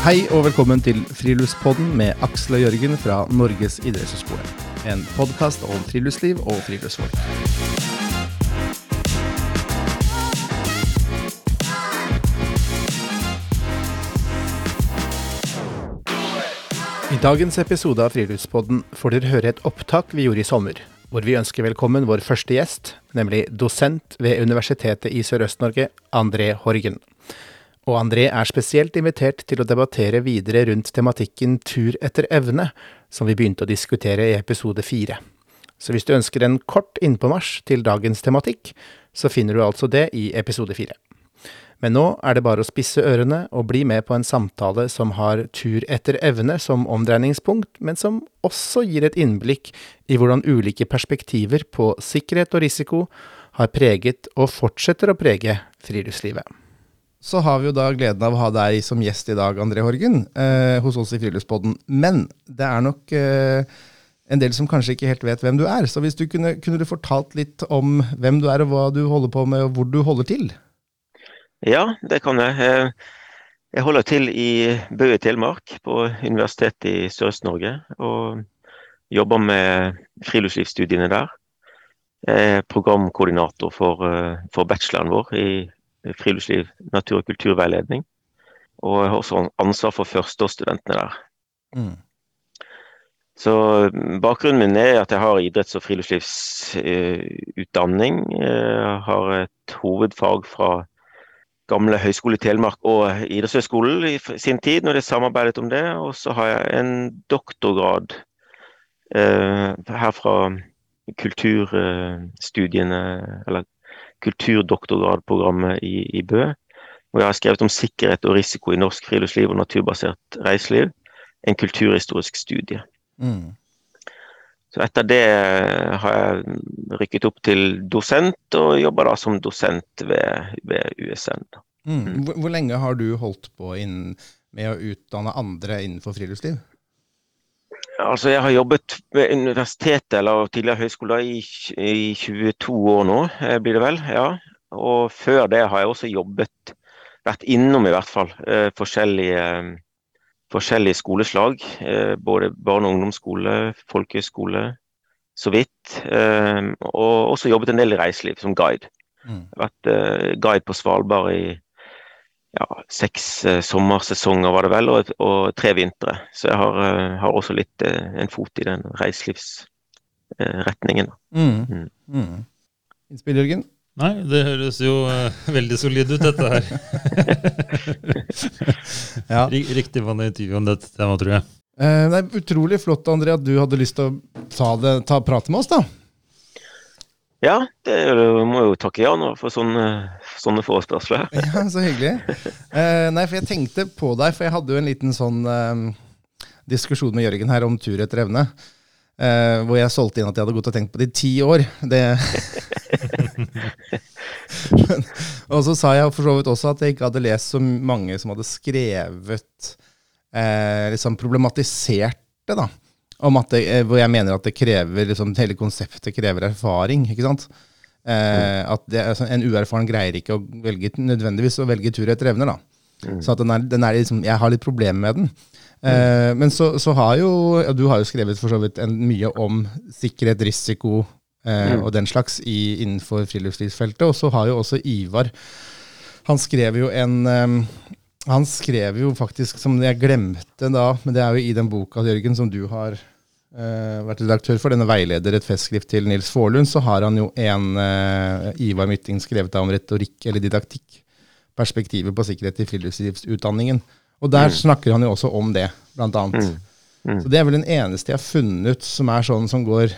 Hei og velkommen til Friluftspodden med Aksel og Jørgen fra Norges idrettshøgskole. En podkast om friluftsliv og friluftsfolk. I dagens episode av Friluftspodden får dere høre et opptak vi gjorde i sommer, hvor vi ønsker velkommen vår første gjest, nemlig dosent ved Universitetet i Sørøst-Norge, André Horgen. Og André er spesielt invitert til å debattere videre rundt tematikken tur etter evne, som vi begynte å diskutere i episode fire. Så hvis du ønsker en kort innpåmarsj til dagens tematikk, så finner du altså det i episode fire. Men nå er det bare å spisse ørene og bli med på en samtale som har tur etter evne som omdreiningspunkt, men som også gir et innblikk i hvordan ulike perspektiver på sikkerhet og risiko har preget og fortsetter å prege friluftslivet. Så har vi jo da gleden av å ha deg som gjest i dag, André Horgen, eh, hos oss i Friluftspodden. Men det er nok eh, en del som kanskje ikke helt vet hvem du er. Så hvis du kunne, kunne du fortalt litt om hvem du er, og hva du holder på med, og hvor du holder til? Ja, det kan jeg. Eh, jeg holder til i Bø i Telemark, på Universitetet i Sørøst-Norge. Og jobber med friluftslivsstudiene der. Jeg er programkoordinator for, eh, for bacheloren vår i friluftsliv, natur- og kulturveiledning. Og jeg har også ansvar for førsteårsstudentene der. Mm. Så bakgrunnen min er at jeg har idretts- og friluftslivsutdanning. Jeg har et hovedfag fra gamle Høgskole i Telemark og Idrettshøgskolen i sin tid, når de samarbeidet om det. Og så har jeg en doktorgrad eh, her fra kulturstudiene, eller kulturdoktorgradprogrammet i, i Bø. Hvor jeg har skrevet om sikkerhet og risiko i norsk friluftsliv og naturbasert reiseliv. En kulturhistorisk studie. Mm. Så etter det har jeg rykket opp til dosent, og jobber da som dosent ved, ved USN. Mm. Hvor, hvor, lenge har du holdt på inn, med å utdanne andre innenfor friluftsliv? Altså, jeg har jobbet ved universitetet eller tidligere høyskole i, i 22 år nå, eh, blir det vel. ja. Og før det har jeg også jobbet, vært innom i hvert fall, eh, forskjellige, forskjellige skoleslag. Eh, både barne- og ungdomsskole, folkehøyskole, så vidt. Og også jobbet en del i reiseliv, som guide. Mm. Vært guide på Svalbard i ja, seks eh, sommersesonger var det vel, og, og tre vintre. Så jeg har, uh, har også litt uh, en fot i den reiselivsretningen. Uh, mm. mm. mm. Innspill, Jørgen? Nei, det høres jo veldig solid ut, dette her. ja. Riktig vanlig intervju om dette temaet, tror jeg. det er utrolig flott, André, at du hadde lyst til å ta, det, ta prate med oss, da. Ja, det må jo takke Jan for sånne, sånne forespørsler. ja, så hyggelig. Eh, nei, for jeg tenkte på deg, for jeg hadde jo en liten sånn eh, diskusjon med Jørgen her om tur etter evne. Eh, hvor jeg solgte inn at jeg hadde gått og tenkt på det i ti år. Det Men, og så sa jeg for så vidt også at jeg ikke hadde lest så mange som hadde skrevet eh, liksom problematisert det, da det, eh, hvor jeg mener at det krever liksom, hele konseptet krever erfaring. ikke sant? Eh, at det, altså, En uerfaren greier ikke å velge, nødvendigvis å velge tur etter evner. da. Mm. Så at den er, den er liksom, jeg har litt problemer med den. Eh, men så, så, har jo ja, Du har jo skrevet for så vidt en, mye om sikkerhet, risiko eh, mm. og den slags i, innenfor friluftslivsfeltet. Og så har jo også Ivar Han skrev jo en um, han skrev jo faktisk, som jeg glemte da, men det er jo i den boka Jørgen, som du har uh, vært redaktør for, denne veileder, et festskrift til Nils Faarlund, så har han jo en uh, Ivar Mytting skrevet om retorikk eller didaktikk. Perspektivet på sikkerhet i friluftslivsutdanningen. Og der mm. snakker han jo også om det, blant annet. Mm. Mm. Så det er vel den eneste jeg har funnet som er sånn som går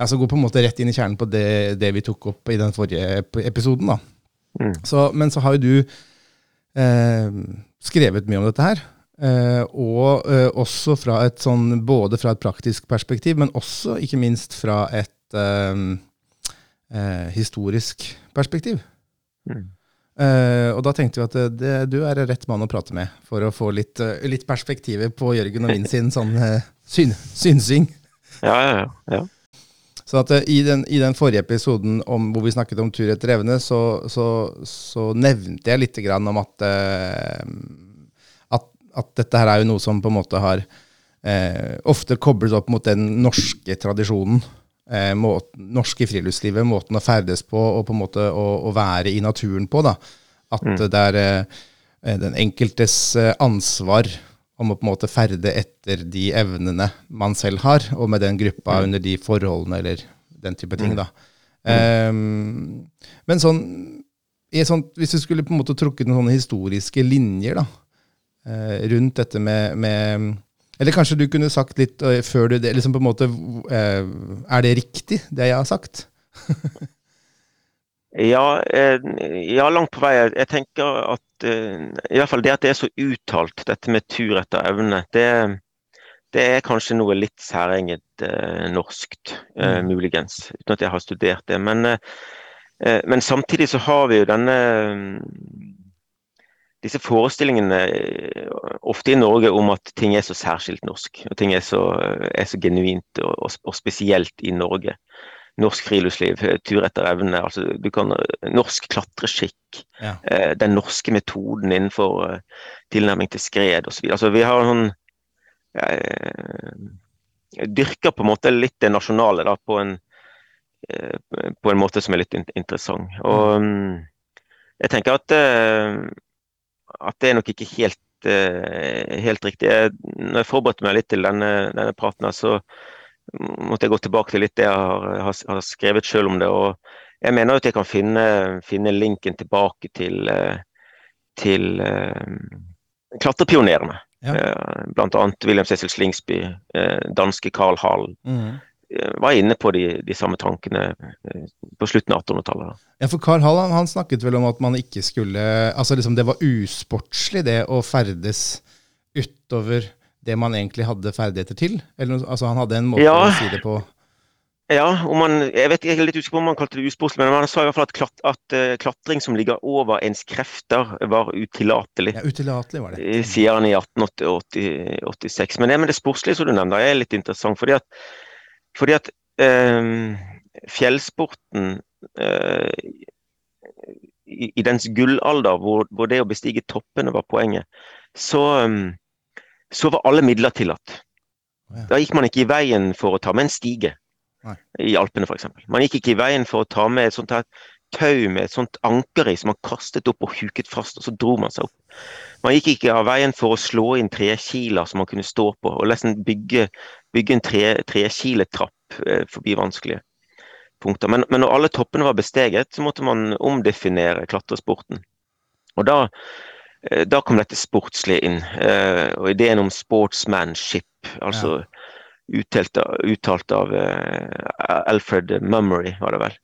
altså går på en måte rett inn i kjernen på det, det vi tok opp i den forrige episoden. da. Mm. Så, men så har jo du eh, skrevet mye om dette her. Eh, og eh, også fra et sånn, både fra et praktisk perspektiv, men også ikke minst fra et eh, eh, historisk perspektiv. Mm. Uh, og da tenkte vi at det, det, du er rett mann å prate med for å få litt, uh, litt perspektiver på Jørgen og min sin sånn uh, syn, synsing. Ja, ja, ja. Så at i den, i den, forrige episoden om, hvor vi snakket om tur etter evne, så, så, så nevnte jeg litt om at, at dette her er jo noe som på en måte har eh, ofte koblet opp mot den norske tradisjonen. Eh, måten, norske friluftslivet, måten å ferdes på og på en måte å, å være i naturen på. da. At Mm. det er eh, den enkeltes eh, ansvar om å på en måte ferde etter de evnene man selv har, og med den gruppa Mm. under de forholdene eller den type ting. da. Ehm, men sånn, sånt, hvis du skulle på en måte trukket noen sånne historiske linjer da, rundt dette med, med Eller kanskje du kunne sagt litt eh, før du det, liksom på en måte, eh, Er det riktig, det jeg har sagt? Ja, eh, ja, langt på vei. Jeg- tenker at eh, i hvert fall det at det er så uttalt, dette med tur etter evne, det, det er kanskje noe litt særegent eh, norskt, eh, Mm. muligens, uten at jeg har studert det. Men, eh, eh, men samtidig så har vi jo denne disse forestillingene eh, ofte i Norge om at ting er så særskilt norsk, og ting er så, er så genuint og, og, og spesielt i Norge norsk friluftsliv, eh, tur etter evne. Altså, du kan, norsk klatreskikk, Ja. eh, den norske metoden innenfor eh, tilnærming til skred osv. Altså, vi har sånn eh, Dyrker på en måte litt det nasjonale da, på en, eh, på en måte som er litt interessant. Og mm, jeg tenker at, eh, at det er nok ikke helt, eh, helt riktig. Jeg, når jeg forberedte meg litt til denne, denne praten, så måtte jeg gå tilbake til litt det jeg har, har, har skrevet selv om det. og Jeg mener at jeg kan finne, finne linken tilbake til, eh, til eh, klatrepionerene. Ja. Bl.a. William Cecil Slingsby, danske Carl Hall, Mhm. Eh, var inne på de, de samme tankene eh, på slutten av 1800-tallet. Ja, for Carl Hall han, han snakket vel om at man ikke skulle Altså liksom det var usportslig det å ferdes utover det man egentlig hadde ferdigheter til? Eller altså han hadde en måte Ja. å si det på Ja, om man, jeg vet jeg er litt usikker på om han kalte det usportslig, men han sa i hvert fall at, klat, at uh, klatring som ligger over ens krefter, var utillatelig. Ja, utillatelig var det. Sier han i 1886. Men det med det sportslige som du nevner, er litt interessant. Fordi at, fordi at eh, fjellsporten eh, i, i dens gullalder, hvor, hvor det å bestige toppene var poenget, så, eh, så var alle midler tillatt. Ja. Da gikk man ikke i veien for å ta med en stige Nei. i Alpene f.eks. Man gikk ikke i veien for å ta med et sånt her tau med et sånt anker i som man kastet opp og huket fast, og så dro man seg opp. Man gikk ikke av veien for å slå inn trekiler som man kunne stå på, og nesten bygge, bygge en tre, trekiletrapp eh, forbi vanskelige punkter. Men, men når alle toppene var besteget, så måtte man omdefinere klatresporten. Og da, eh, da kom dette sportslige inn, eh, og ideen om sportsmanship, altså uttalt, av- uttalt av Alfred Mummery, var det vel.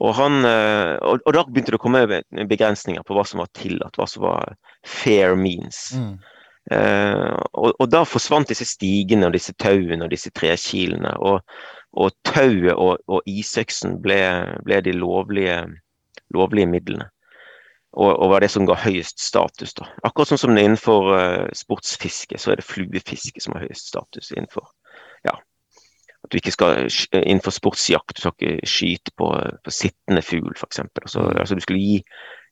Og, han, og, og da begynte det å komme begrensninger på hva som var tillatt, hva som var fair means. Mm. Eh, og, og da forsvant disse stigene og disse tauene og disse trekilene. Og, og tauet og, og isøksen ble, ble de lovlige, lovlige midlene. Og, og var det som ga høyest status. da. Akkurat sånn som det innenfor uh, sportsfiske, så er det fluefiske som har høyest status innenfor ja, at du ikke skal sk- innenfor sportsjakt, du skal ikke skyte på, på sittende fugl, f.eks. Altså, Mm. altså du skulle gi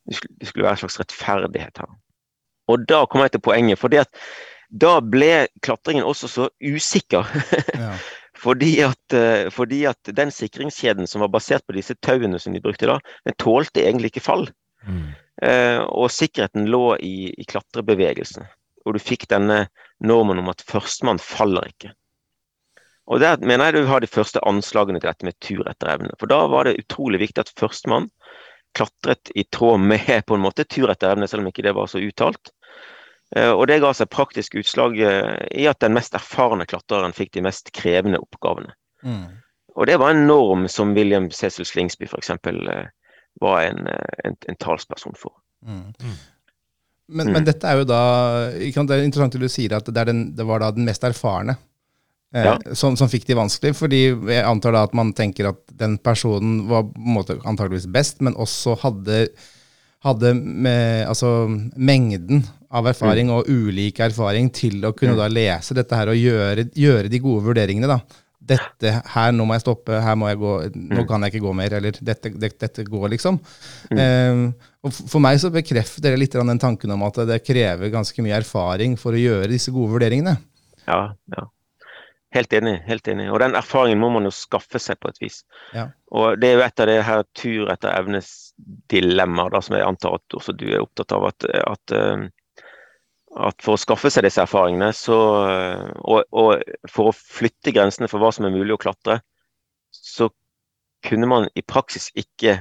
det skulle, skulle være en slags rettferdighet her. Og da kommer jeg til poenget. fordi at da ble klatringen også så usikker. Ja. fordi, at, eh, fordi at den sikringskjeden som var basert på disse tauene som de brukte da, den tålte egentlig ikke fall. Eh, og sikkerheten lå i, i klatrebevegelsen. Og du fikk denne normen om at førstemann faller ikke. Og der mener jeg du har de første anslagene til dette med tur etter evne. For da var det utrolig viktig at førstemann klatret i tråd med på en måte tur etter evne, selv om ikke det var så uttalt. Eh, Og det ga seg praktisk utslag eh, i at den mest erfarne klatreren fikk de mest krevende oppgavene. Mm. Og det var en norm som William Cecil Slingsby f.eks. var en, eh, en, en talsperson for. Mm. Mm. Men, Mm. men dette er jo da Det er interessant at du sier at det, er den, det var da den mest erfarne eh, Ja. som, som fikk de vanskelig. Fordi jeg antar da at man tenker at den personen var på en måte antageligvis best, men også hadde, hadde med, altså, mengden av erfaring og ulik erfaring til å kunne Mm. da lese dette her og gjøre, gjøre de gode vurderingene. da. dette her, nå må jeg stoppe, her må jeg gå, nå Mm. kan jeg ikke gå mer, eller dette, dette, dette går, liksom. Mm. Eh, og for meg så bekrefter det litt den tanken om at det krever ganske mye erfaring for å gjøre disse gode vurderingene. Ja, ja. Helt enig. helt enig. Og den erfaringen må man jo skaffe seg på et vis. Ja. Og det er jo et av det her tur etter evnes dilemmaer, som jeg antar at også du er opptatt av. At, at, eh, at for å skaffe seg disse erfaringene, så, og, og for å flytte grensene for hva som er mulig å klatre, så kunne man i praksis ikke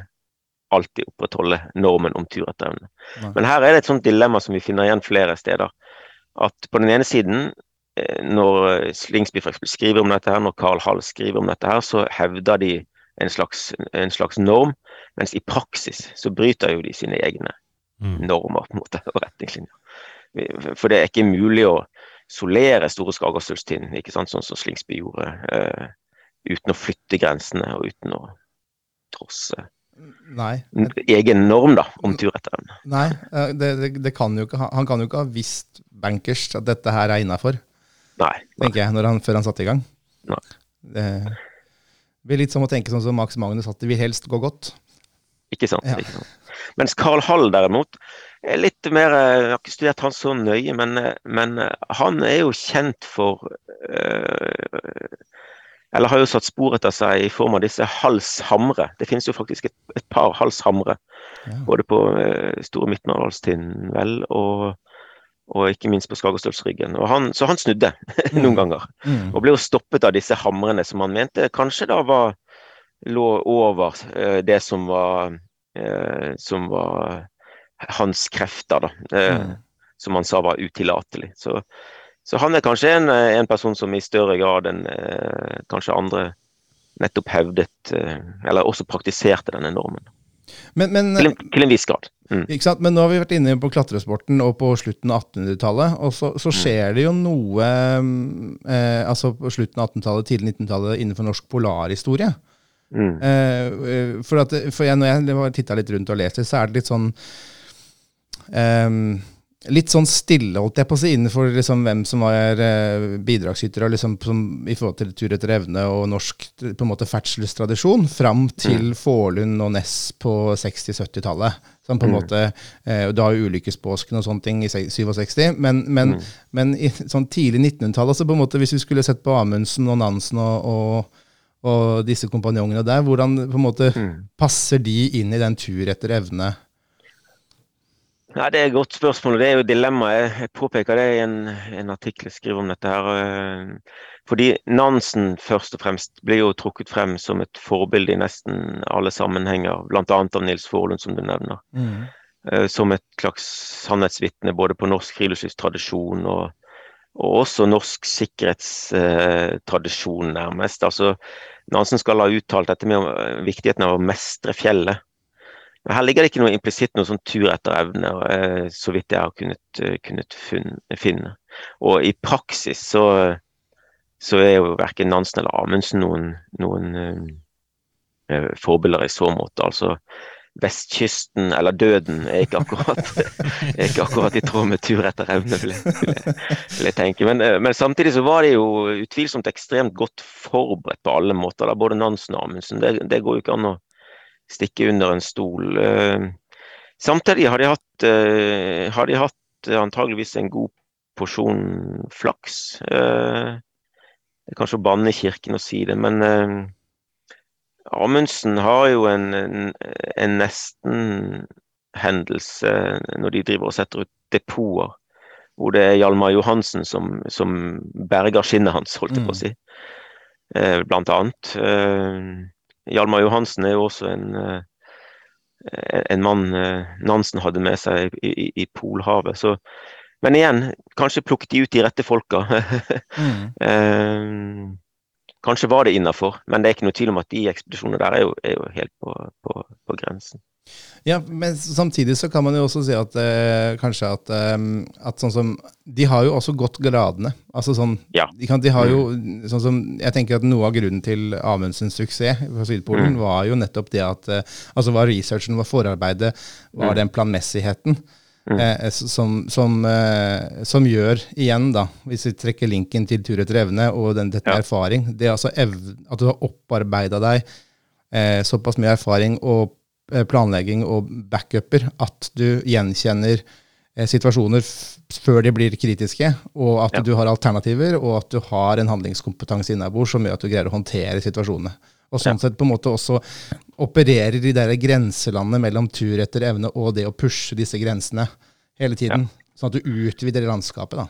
alltid opprettholde normen om tur etter evne. Men her er det et sånt dilemma som vi finner igjen flere steder. At på den ene siden eh, når Slingsby skriver om dette, her, når Carl Hall skriver om dette, her, så hevder de en slags, en slags norm, mens i praksis så bryter jo de sine egne Mm. normer på en måte, og retningslinjer. For det er ikke mulig å solere Store Skagastølstind, ikke sant, sånn som Slingsby gjorde, Uh, uten å flytte grensene og uten å trosse Nei. egen norm da, om tur etter evne. Nei, eh, det, det, det kan ikke, han kan jo ikke ha visst bankers at dette her er innafor, tenker jeg, når han, før han satte i gang. Nei. Det blir litt som å tenke sånn som Max Magnus, at det vil helst gå godt. Ikke sant? Ja. ikke sant. Mens Carl Hall derimot er litt mer eh, Jeg har ikke studert han så nøye, men, eh, men eh, han er jo kjent for eh, Eller har jo satt spor etter seg i form av disse halshamre. Det finnes jo faktisk et, et par halshamre. Ja. Både på eh, Store Midtmaralstind, vel, og, og ikke minst på Skagerstølsryggen. Så han snudde noen ganger. Mm. Og ble jo stoppet av disse hamrene som han mente kanskje da var lå over eh, det som var eh, som var hans krefter, da. Eh, Mm. Som han sa var utillatelig. Så, så han er kanskje en, eh, en person som i større grad enn eh, kanskje andre nettopp hevdet, eller også praktiserte denne normen. Men, men, Til en, til en viss grad. Mm. men nå har vi vært inne på klatresporten og på slutten av 1800-tallet, og så, så skjer det jo noe eh, altså på slutten av 1800-tallet, tidlig 1900-tallet innenfor norsk polarhistorie. Mm. Eh, for at, for jeg, når jeg titta litt rundt og leser, så er det litt sånn ehm, Litt sånn stille, holdt jeg på å si, innenfor liksom hvem som var eh, bidragsytere liksom, som, i forhold til tur etter evne og norsk på en måte ferdselstradisjon, fram til Forlund og Ness på 60-70-tallet. Som på en Mm. måte, eh, og Da har jo ulykkespåsken og sånne ting i 67, men, men, Mm. men i sånn tidlig 1900-tall, altså på en måte hvis vi skulle sett på Amundsen og Nansen og, og, og disse kompanjongene der, hvordan på en måte Mm. passer de inn i den tur etter evne? Ja, Det er et godt spørsmål, og det er jo dilemmaet. Jeg- påpeker det i en, en artikkel jeg skriver om dette. her. eh, Fordi Nansen først og fremst blir jo trukket frem som et forbilde i nesten alle sammenhenger, bl.a. av Nils Forlund, som du nevner. Mm. Som et slags sannhetsvitne både på norsk friluftslivstradisjon og, og også norsk sikkerhetstradisjon, nærmest. Altså, Nansen skal ha uttalt dette med eh, viktigheten av å mestre fjellet. Her ligger det ikke noe implisitt noe sånn tur etter evne, eh, så vidt jeg har kunnet, eh, kunnet finne. Og i praksis så, så er jo verken Nansen eller Amundsen noen, noen eh, forbilder i så måte. Altså vestkysten eller døden er ikke akkurat, er ikke akkurat i tråd med tur etter evne, vil jeg, vil jeg, vil jeg tenke. Men, men samtidig så var de jo utvilsomt ekstremt godt forberedt på alle måter, da, både Nansen og Amundsen. Det, det går jo ikke an å stikke under en stol. Eh, Samtidig har de hatt, eh, har de hatt eh, antageligvis en god porsjon flaks. Det er kanskje å banne kirken å si det, men Amundsen har jo en, en, en nesten-hendelse når de driver og setter ut depoter, hvor det er Hjalmar Johansen som, som berger skinnet hans, holdt jeg på å si. Eh, blant annet. Eh, Hjalmar Johansen er jo også en, eh, en mann eh, Nansen hadde med seg i, i, i Polhavet. Så, men igjen, kanskje plukket de ut de rette folka. eh, kanskje var det innafor, men det er ikke noe tvil om at de ekspedisjonene der er jo, er jo helt på, på, på grensen. Ja, men samtidig så kan man jo også si at eh, kanskje at, eh, at sånn som De har jo også gått gradene. Altså sånn Ja. de, kan, de har jo sånn som Jeg tenker at noe av grunnen til Amundsens suksess på Sydpolen var jo nettopp det at eh, Altså var researchen, var forarbeidet, var Mm. den planmessigheten. Mm. eh, som, som, eh, som gjør, igjen da, hvis vi trekker linken til tur etter evne og den, dette Ja. erfaring, det er altså at du har opparbeida deg eh, såpass mye erfaring og planlegging og backuper at du gjenkjenner eh, situasjoner før de blir kritiske, og at Ja. du har alternativer, og at du har en handlingskompetanse innabords som gjør at du greier å håndtere situasjonene. Og sånn sett på en måte også opererer i de der grenselandene mellom tur etter evne og det å pushe disse grensene hele tiden. Sånn at du utvider landskapet, da.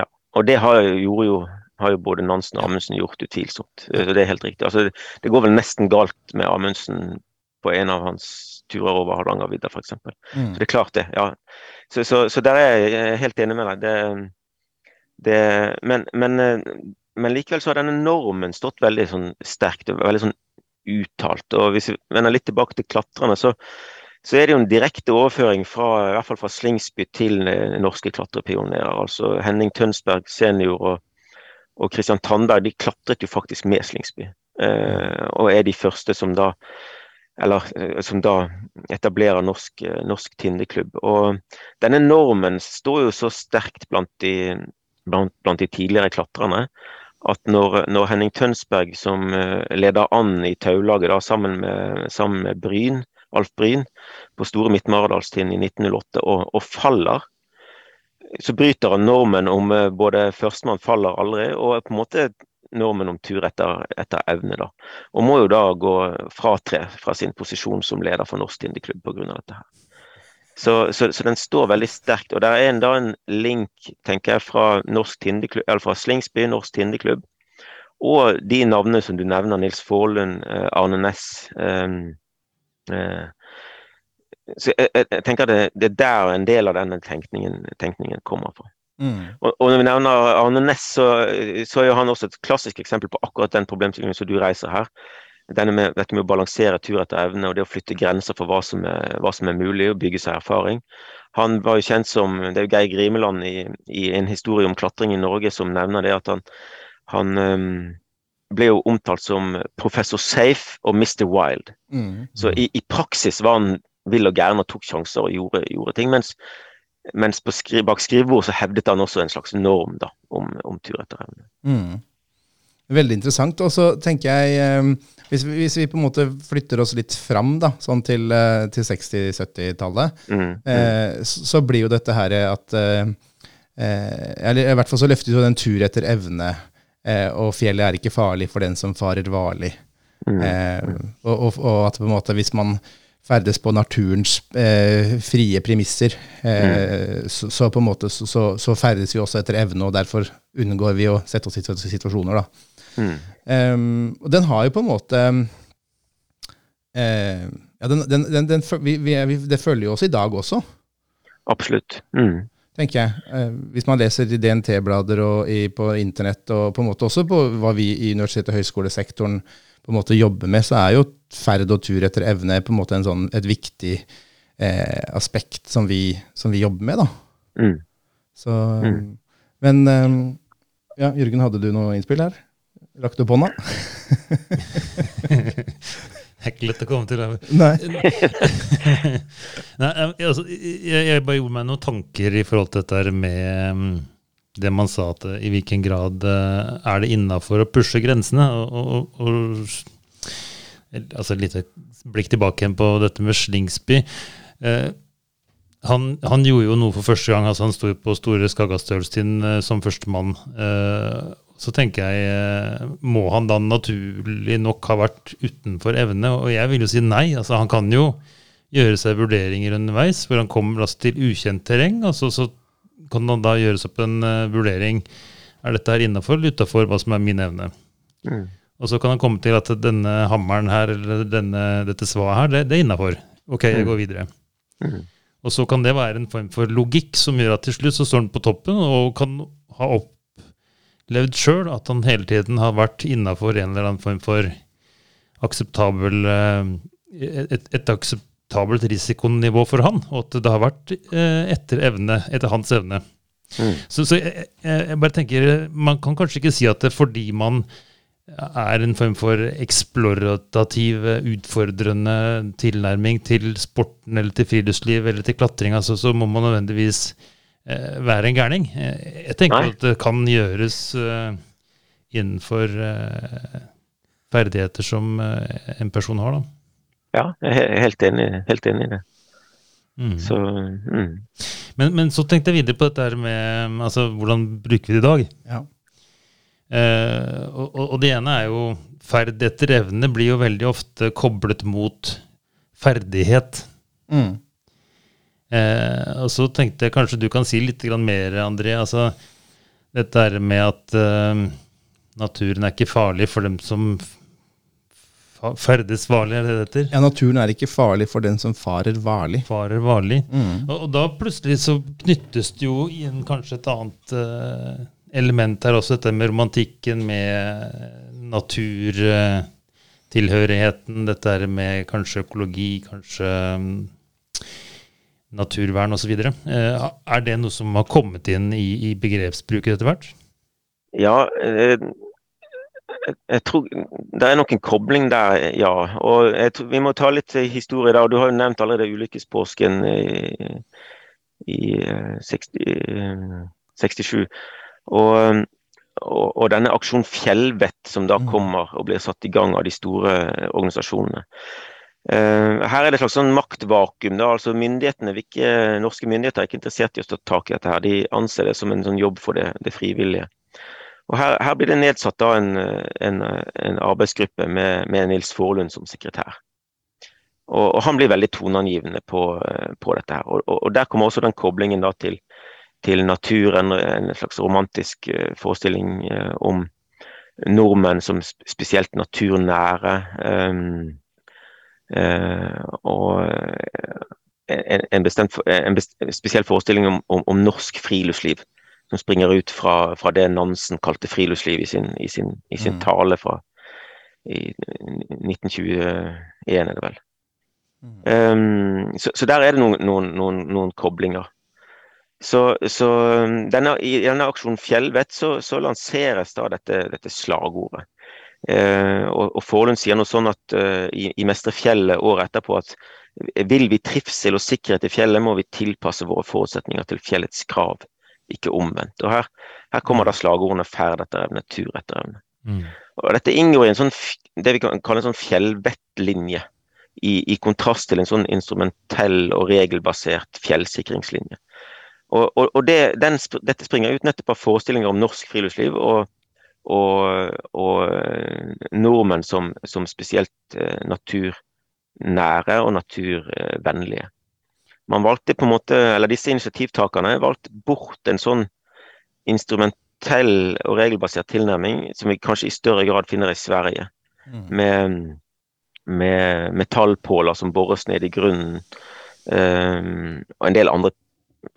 Ja, og det har, jo- jo, har jo både Nansen og Amundsen gjort utvilsomt. Eh, Det er helt riktig. Altså, det går vel nesten galt med Amundsen på en av hans turer over Hardangervidda f.eks. Så Mm. det er klart det, ja. Så, så, så der er jeg helt enig med deg. Det, det, men, men, eh, men likevel så har denne normen stått veldig sånn sterkt og veldig sånn uttalt. Og hvis vi vender litt tilbake til klatrerne, så, så er det jo en direkte overføring fra, i hvert fall fra Slingsby til eh, norske klatrepionerer. Altså Henning Tønsberg senior og, og Christian Tandberg de klatret jo faktisk med Slingsby. Eh, og er de første som da eller eh, som da etablerer norsk, eh, norsk tindeklubb. Og denne normen står jo så sterkt blant de, blant, blant de tidligere klatrerne at når, når Henning Tønsberg, som eh, leder an i taulaget da, sammen med, sammen med Bryn, Alf Bryn, på Store Midt-Maradalstind i 1908, og, og faller, så bryter han normen om både førstemann faller aldri, og på en måte normen om tur etter, etter evne. da. Og må jo da gå fratre fra sin posisjon som leder for Norsk Tindeklubb pga. dette. her. Så, så, så den står veldig sterkt. Og det er en, da en link tenker jeg, fra, Norsk eller fra Slingsby, Norsk Tindeklubb, og de navnene som du nevner, Nils Faarlund, eh, Arne Næss Um, uh, så jeg, jeg tenker det, det er der en del av denne tenkningen, tenkningen kommer fra. Mm. Og, og når vi nevner Arne Næss, så, så er jo han også et klassisk eksempel på akkurat den problemstillingen som du reiser her. Denne med, dette med å balansere tur etter evne og det å flytte grenser for hva som er, hva som er mulig, og bygge seg erfaring. Han var jo kjent som Det er jo Geir Grimeland i, i en historie om klatring i Norge som nevner det at han, han um, ble jo omtalt som professor Safe og Mr. Wild. Mm. Så i, i praksis var han vill og gæren og tok sjanser og gjorde, gjorde ting. Mens, mens på skri, bak skrivebord så hevdet han også en slags norm da, om, om tur etter evne. Mm. Veldig interessant. Og så tenker jeg, eh, hvis vi, hvis vi på en måte flytter oss litt fram da, sånn til, eh, til 60-70-tallet, Mm, mm, eh, så, så blir jo dette her at eh, eh, Eller i hvert fall så løfter jo den tur etter evne, eh, og fjellet er ikke farlig for den som farer varlig. mm, Eh, og, og, og at på en måte hvis man ferdes på naturens eh, frie premisser, eh, så, så på en måte så, så, så ferdes vi også etter evne, og derfor unngår vi å sette oss i situasjoner. da. mm. Um, og den har jo på en måte eh, ja, den, den, den, vi, vi, vi, Det følger jo oss i dag også, Absolutt. Mm, tenker jeg. Eh, hvis man leser i DNT-blader og i, på internett, og på en måte også på hva vi i universitet- og høyskolesektoren på en måte jobber med, så er jo ferd og tur etter evne på en måte en sånn, et viktig eh, aspekt som vi, som vi jobber med. da. mm. Så, Mm. Men em, ja, Jørgen, hadde du noe innspill her? Rakk du opp hånda? Ikke lett å komme til. det. Nei. Nei, altså, jeg, jeg bare gjorde meg noen tanker i forhold til dette med det man sa, at eh, i hvilken grad eh, er det innafor å pushe grensene? Og, og, og, altså Et lite blikk tilbake igjen på dette med Slingsby. Eh, han, han gjorde jo noe for første gang. altså Han sto på Store Skaggastølstind eh, som førstemann. Eh, så tenker jeg, eh, må han da naturlig nok ha vært utenfor evne? Og jeg vil jo si nei. altså Han kan jo gjøre seg vurderinger underveis, hvor han kommer altså, til ukjent terreng. altså så, kan han da gjøres opp en uh, vurdering. Er dette her innafor eller utafor hva som er min evne? Mm. Og så kan han komme til at denne hammeren her, eller denne, dette svaet her, det, det er innafor. Ok, jeg Mm. går videre. Mm. Og så kan det være en form for logikk som gjør at til slutt så står han på toppen og kan ha opplevd sjøl at han hele tiden har vært innafor en eller annen form for akseptabel eh, et, et akseptabelt risikonivå for han, og at det har vært eh, etter evne, etter hans evne. Mm. Så, så jeg, jeg, bare tenker, man kan kanskje ikke si at det er fordi man er en form for eksplorativ, utfordrende tilnærming til sporten eller til friluftsliv eller til klatring, altså, så må man nødvendigvis være en gærning. Eh, jeg tenker Nei. at det kan gjøres eh, innenfor eh, ferdigheter som eh, en person har, da. Ja, jeg er helt enig, helt enig i det. Mm. Så mm. Men, men så tenkte jeg videre på dette med altså, hvordan bruker vi det i dag? Ja. Eh, og, og og det ene er jo ferd etter evne blir jo veldig ofte koblet mot ferdighet. Mm. Eh, og så tenkte jeg kanskje du kan si litt mer, André. Altså, dette her med at eh, naturen er ikke farlig for dem som ferdes varlig, er det det heter? ja, naturen er ikke farlig for den som farer varlig. Farer varlig. Mm. Og, og da plutselig så knyttes det jo igjen kanskje et annet eh, element her også, dette med romantikken, med naturtilhørigheten, dette her med kanskje økologi, kanskje mm, naturvern osv. Uh, er det noe som har kommet inn i, i begrepsbruket etter hvert? Ja, eh, jeg, tror det er nok en kobling der, ja. Og tror, vi må ta litt historie der. Du har jo nevnt allerede ulykkespåsken i, i eh, 60, eh, 67. Og, og, og denne aksjon Fjellvett som da Mm. kommer og blir satt i gang av de store organisasjonene. Eh, her er det et slags sånn maktvakuum. da, altså myndighetene, ikke, Norske myndigheter er ikke interessert i å ta tak i dette. her, De anser det som en sånn jobb for det, det frivillige. Og her, her blir det nedsatt da en, en, en arbeidsgruppe med, med Nils Forlund som sekretær. Og, og Han blir veldig toneangivende på, på dette. her. Og, og, Der kommer også den koblingen da til, til naturen, en slags romantisk eh, forestilling eh, om nordmenn som spesielt naturnære. Um, og eh, en, en, bestemt, en best, spesiell forestilling om, om, om norsk friluftsliv som springer ut fra, fra det Nansen kalte friluftsliv i sin, i sin, i sin Mm. tale fra i 1921, er det vel. Um, så, så der er det noen, noen, noen, noen koblinger. Så, så um, denne, i denne aksjonen Fjellvett så, så lanseres da dette, dette slagordet. Eh, og, og Forlund sier noe sånn at eh, i, i Mestre fjellet året etterpå at vil vi trivsel og sikkerhet i fjellet, må vi tilpasse våre forutsetninger til fjellets krav, ikke omvendt. Og Her, her kommer da slagordene ferd etter evne, tur etter evne. Og Dette inngår i en sånn, det vi kan kalle en sånn fjellvettlinje, i, i kontrast til en sånn instrumentell og regelbasert fjellsikringslinje. Og, og, og det, den, Dette springer ut nettopp av forestillinger om norsk friluftsliv og, og, og eh, nordmenn som, som spesielt eh, naturnære og naturvennlige. Man valgte på en måte, eller Disse initiativtakerne valgte bort en sånn instrumentell og regelbasert tilnærming som vi kanskje i større grad finner i Sverige Mm. med, med metallpåler som bores ned i grunnen, um, og en del andre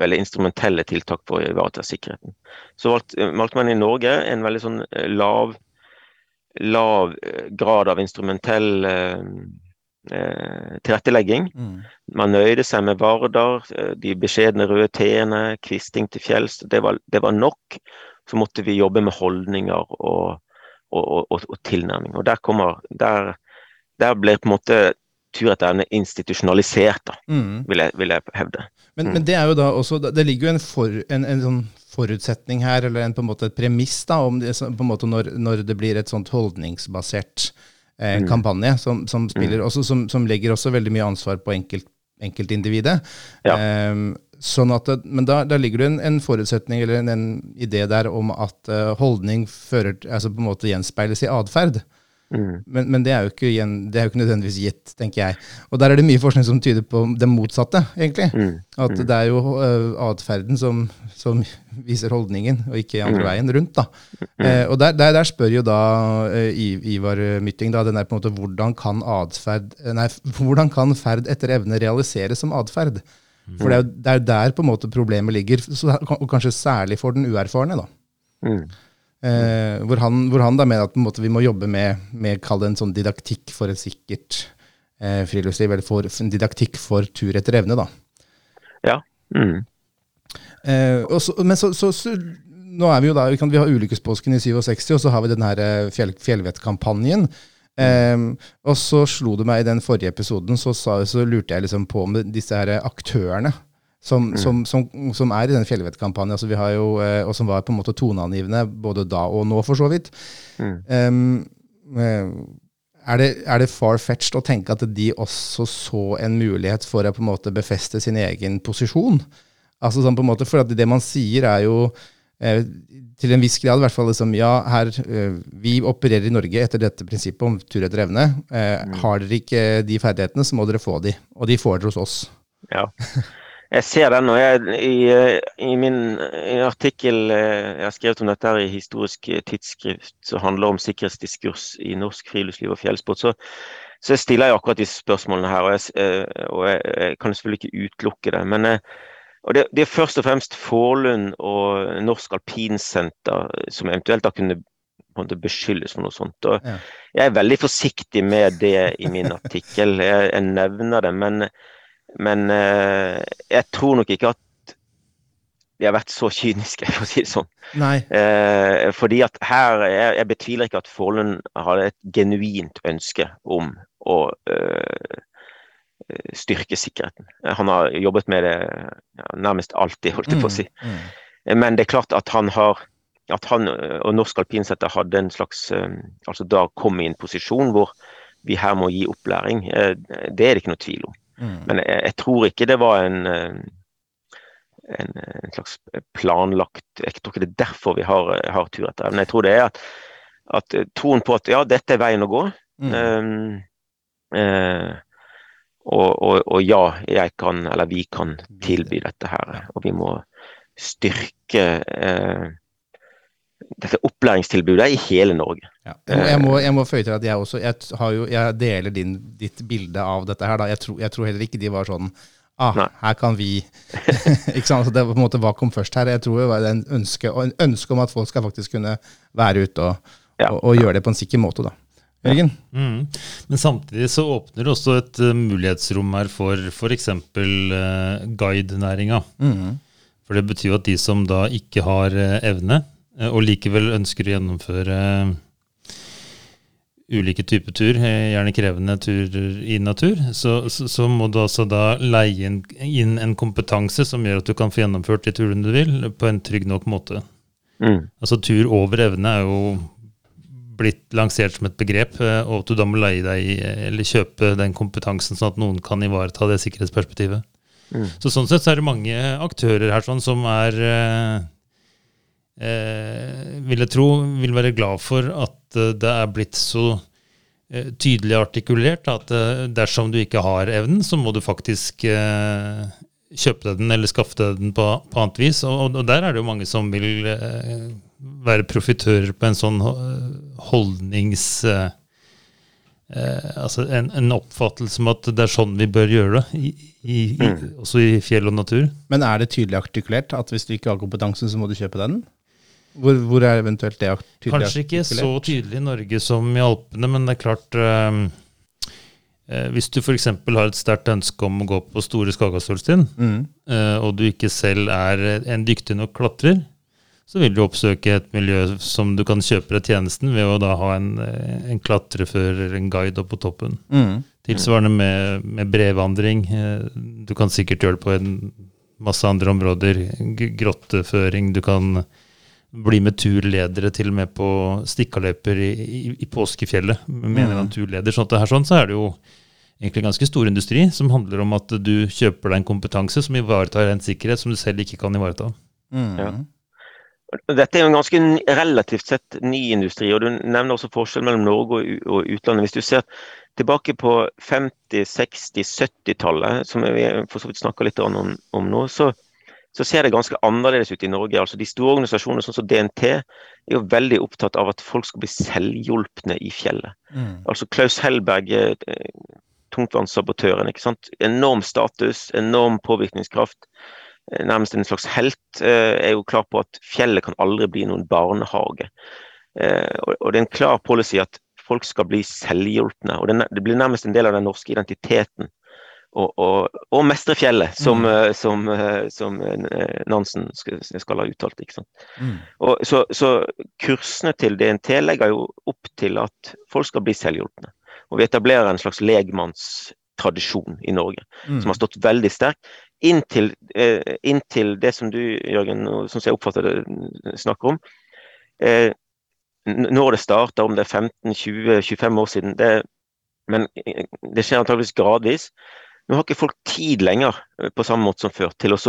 veldig instrumentelle tiltak for å ivareta sikkerheten. Så valgte, valgte man i Norge en veldig sånn eh, lav, lav eh, grad av instrumentell eh, eh, tilrettelegging. Mm. Man nøyde seg med Vardar, eh, de beskjedne røde T-ene, kvisting til fjells. Det var, det var nok. Så måtte vi jobbe med holdninger og, og, og, og tilnærming. Og der kommer Der, der ble på en måte tur etter evne institusjonalisert, da, Mm. vil jeg, vil jeg hevde. Men, Mm. men det er jo da også Det ligger jo en, for, en, en sånn forutsetning her, eller en, på en måte et premiss, da, om det, på en måte når, når det blir et sånt holdningsbasert eh, Mm. kampanje som, som spiller, også, som, som legger også veldig mye ansvar på enkelt, enkeltindividet. Ja. Eh, sånn at men da, da ligger det en, en forutsetning eller en, en idé der om at eh, holdning fører, altså på en måte gjenspeiles i atferd. Mm. Men, men det, er jo ikke, det er jo ikke nødvendigvis gitt, tenker jeg. Og der er det mye forskning som tyder på det motsatte, egentlig. Mm. At det er jo uh, atferden som, som viser holdningen, og ikke andre Mm. veien rundt. da. Eh, og der, der, der spør jo da eh, Ivar Mytting da, den der på en måte, hvordan kan atferd, eh, nei, hvordan kan ferd etter evne realiseres som atferd? For det er, jo, det er der på en måte problemet ligger, så, og kanskje særlig for den uerfarne. da. Eh, hvor, han, hvor han da mener at på en måte, vi må jobbe med, med det en sånn didaktikk for et sikkert eh, friluftsliv, eller for, en didaktikk for tur etter evne. da. Ja. Mm. Eh, og så, men så, så, så nå er vi jo da, vi, kan, vi har ulykkespåsken i 67, og så har vi den her eh, fjell, fjellvettkampanjen. Um, og så slo det meg i den forrige episoden, så, sa, så lurte jeg liksom på med disse her aktørene som, mm. som, som, som er i den fjellvettkampanjen, altså vi har jo, eh, og som var på en måte toneangivende både da og nå, for så vidt. Mm. Um, er det, er det far-fetched å tenke at de også så en mulighet for å på en måte befeste sin egen posisjon? Altså sånn på en måte, For det man sier, er jo eh, til en viss grad i hvert fall liksom, ja, her, eh, vi opererer i Norge etter dette prinsippet om tur etter evne. Eh, mm. Har dere ikke de ferdighetene, så må dere få de. Og de får dere hos oss. Ja. Jeg ser den, og jeg, i, i, min i artikkel jeg har skrevet om dette her i historisk tidsskrift som handler om sikkerhetsdiskurs i norsk friluftsliv og fjellsport, så, så jeg stiller jeg akkurat disse spørsmålene her. Og jeg, og jeg, jeg kan selvfølgelig ikke utelukke det. men det, det, er først og fremst Forlund og Norsk Alpinsenter som eventuelt da kunne beskyldes for noe sånt. Og. Jeg er veldig forsiktig med det i min artikkel. Jeg, jeg nevner det, men, men eh, jeg tror nok ikke at de har vært så kyniske, for å si det sånn. Eh, fordi at her, jeg, jeg, betviler ikke at Forlund hadde et genuint ønske om å eh, Eh, styrke sikkerheten. Han har jobbet med det ja, nærmest alltid, holdt jeg på å si. Mm, mm. Eh, men det er klart at han har at han eh, og Norsk alpinsetter hadde en slags altså Da kom i en posisjon hvor vi her må gi opplæring. Det er det ikke noe tvil om. Mm. Men jeg, jeg, tror ikke det var en, en, en, slags planlagt Jeg tror ikke det er derfor vi har, har tur etter evne. Jeg tror det er at, at, troen på at ja, dette er veien å gå. Mm. Um, uh, og, og, og, ja, jeg kan, eller vi kan tilby dette her. Og vi må styrke eh, dette opplæringstilbudet i hele Norge. Ja. Jeg, må, jeg må føye til at jeg også jeg, jo, jeg deler din, ditt bilde av dette her. Jeg tro, jeg, tror, heller ikke de var sånn Ah, Nei. her kan vi ikke sant? Så det var på en måte, Hva kom først her? Jeg tror det var en ønske, en ønske om at folk skal faktisk kunne være ute og, ja. og, og gjøre det på en sikker måte. da. Jørgen? Mm. Men samtidig så åpner det også et uh, mulighetsrom her for f.eks. Uh, eh, guidenæringa. Mm. For det betyr jo at de som da ikke har uh, evne, og likevel ønsker å gjennomføre ulike typer tur, gjerne krevende turer i natur, så, så, så, må du altså da leie inn, inn, en kompetanse som gjør at du kan få gjennomført de turene du vil, på en trygg nok måte. Mm. Altså tur over evne er jo blitt lansert som et begrep, eh, og at du da må leie deg eller kjøpe den kompetansen, sånn at noen kan ivareta det sikkerhetsperspektivet. Mm. Så Sånn sett så er det mange aktører her sånn som er eh, eh, Vil jeg tro vil være glad for at eh, det er blitt så eh, tydelig artikulert at eh, dersom du ikke har evnen, så må du faktisk kjøpe deg den eller skaffe deg den på, på annet vis. Og, og, der er det jo mange som vil være profitører på en sånn holdnings... Eh, eh, altså en, en, oppfattelse om at det er sånn vi bør gjøre det, i, i, mm. også i fjell og natur. Men er det tydelig artikulert at hvis du ikke har kompetansen, så må du kjøpe den? Hvor, hvor er eventuelt det tydelig Kanskje ikke så tydelig i Norge som i Alpene, men det er klart eh, eh Hvis du f.eks. har et sterkt ønske om å gå på Store Skagastølstien, mm. eh, og du ikke selv er en dyktig nok klatrer, så vil du oppsøke et miljø som du kan kjøpe deg tjenesten ved å da ha en, eh, en klatrefører eller en guide opp på toppen. Mm. Tilsvarende med, med brevandring. Eh, du kan sikkert gjøre det på en masse andre områder. Grotteføring. Du kan bli med turledere til og med på stikkaløyper i, i, i påskefjellet. Mener han mm. turleder. Sånn at her sånn, så er det jo egentlig ganske stor industri som handler om at du kjøper deg en kompetanse som ivaretar en sikkerhet som du selv ikke kan ivareta. Mm. Ja. Dette er jo en ganske relativt sett ny industri, og du nevner også forskjell mellom Norge og utlandet. Hvis du ser tilbake på 50-, 60-, 70-tallet, som vi for så vidt snakker litt om, om nå, så, så, ser det ganske annerledes ut i Norge. Altså De store organisasjonene sånn som DNT er jo veldig opptatt av at folk skal bli selvhjulpne i fjellet. Mm. Altså Klaus Hellberg, eh, tungtvannssabotøren. ikke sant? Enorm status, enorm påvirkningskraft nærmest en slags helt, eh, er jo klar på at fjellet kan aldri bli noen barnehage. Eh, og det er en klar policy at folk skal bli selvhjulpne. og Det blir nærmest en del av den norske identiteten og, og, og mestre fjellet, som, mm. som, som Nansen skal, ha uttalt. ikke sant? Mm. Og, så, så, kursene til DNT legger jo opp til at folk skal bli selvhjulpne. Og vi etablerer en slags legmannstradisjon i Norge, mm. som har stått veldig sterkt. Inntil, eh, inntil, det som du, Jørgen, som jeg oppfatter det, snakker om. Eh, når det starter, om det er 15-20-25 år siden, det, men det skjer antageligvis gradvis. Nå har ikke folk tid lenger eh, på samme måte som før til å,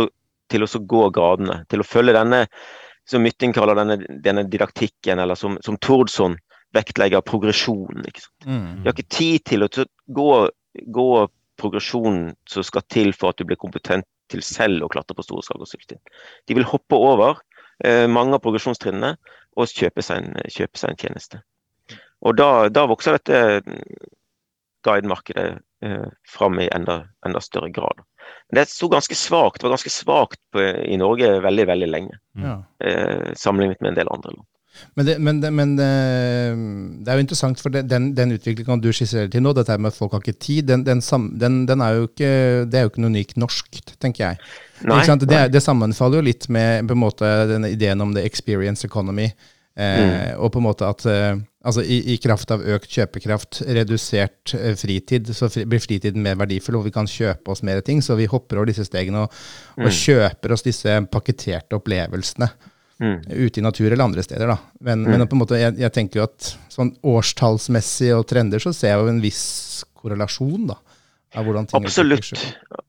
til å gå gradene. Til å følge denne, som Mytting kaller denne, denne didaktikken, eller som, som Tordson vektlegger progresjonen. Mm. De har ikke tid til å gå, gå progresjonen som skal til for at du blir kompetent til selv å klatre på store syltynn. De vil hoppe over eh, mange av progresjonstrinnene og kjøpe seg en, kjøpe seg en tjeneste. Og da, da vokser dette guidemarkedet eh, fram i enda, enda, større grad. Men det sto ganske svakt, var ganske svakt i Norge veldig veldig lenge. Ja. Eh, sammenlignet med en del andre land. Men, det, men, det, men det, det, er jo interessant, for den, den utviklinga du skisserer til nå, dette med at folk har ikke tid, den, den, den er jo ikke, det er jo ikke noe unikt norsk, tenker jeg. Nei, det, det, sammenfaller jo litt med på en måte denne ideen om the experience economy. Eh, mm. Og på en måte at eh, altså i, i, kraft av økt kjøpekraft, redusert eh, fritid, så fri, blir fritiden mer verdifull, og vi kan kjøpe oss mer ting. Så vi hopper over disse stegene og, mm. og kjøper oss disse pakketerte opplevelsene. Mm. Ute i natur eller andre steder, da. Men, mm. men på en måte, jeg, jeg, tenker jo at sånn årstallsmessig og trender, så ser jeg jo en viss korrelasjon, da. Av hvordan ting Absolutt.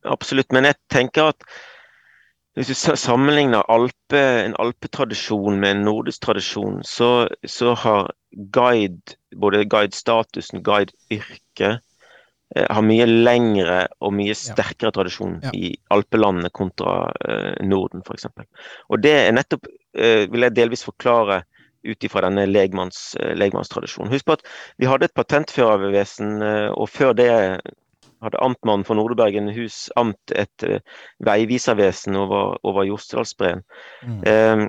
Absolutt. Men jeg tenker at hvis du sammenligner alpe, en alpetradisjon med en nordisk tradisjon, så, så har guide, både guidestatusen, guideyrket, Eh, har mye lengre og mye sterkere tradisjon ja. i alpelandene kontra uh, Norden f.eks. Og det er nettopp, uh, vil jeg delvis forklare ut ifra denne legmanns, uh, legmannstradisjonen. Husk på at vi hadde et patentførervesen, og før det hadde amtmannen for Nordbergen hus amt et uh, veiviservesen over, over Jostedalsbreen. Mm. Eh,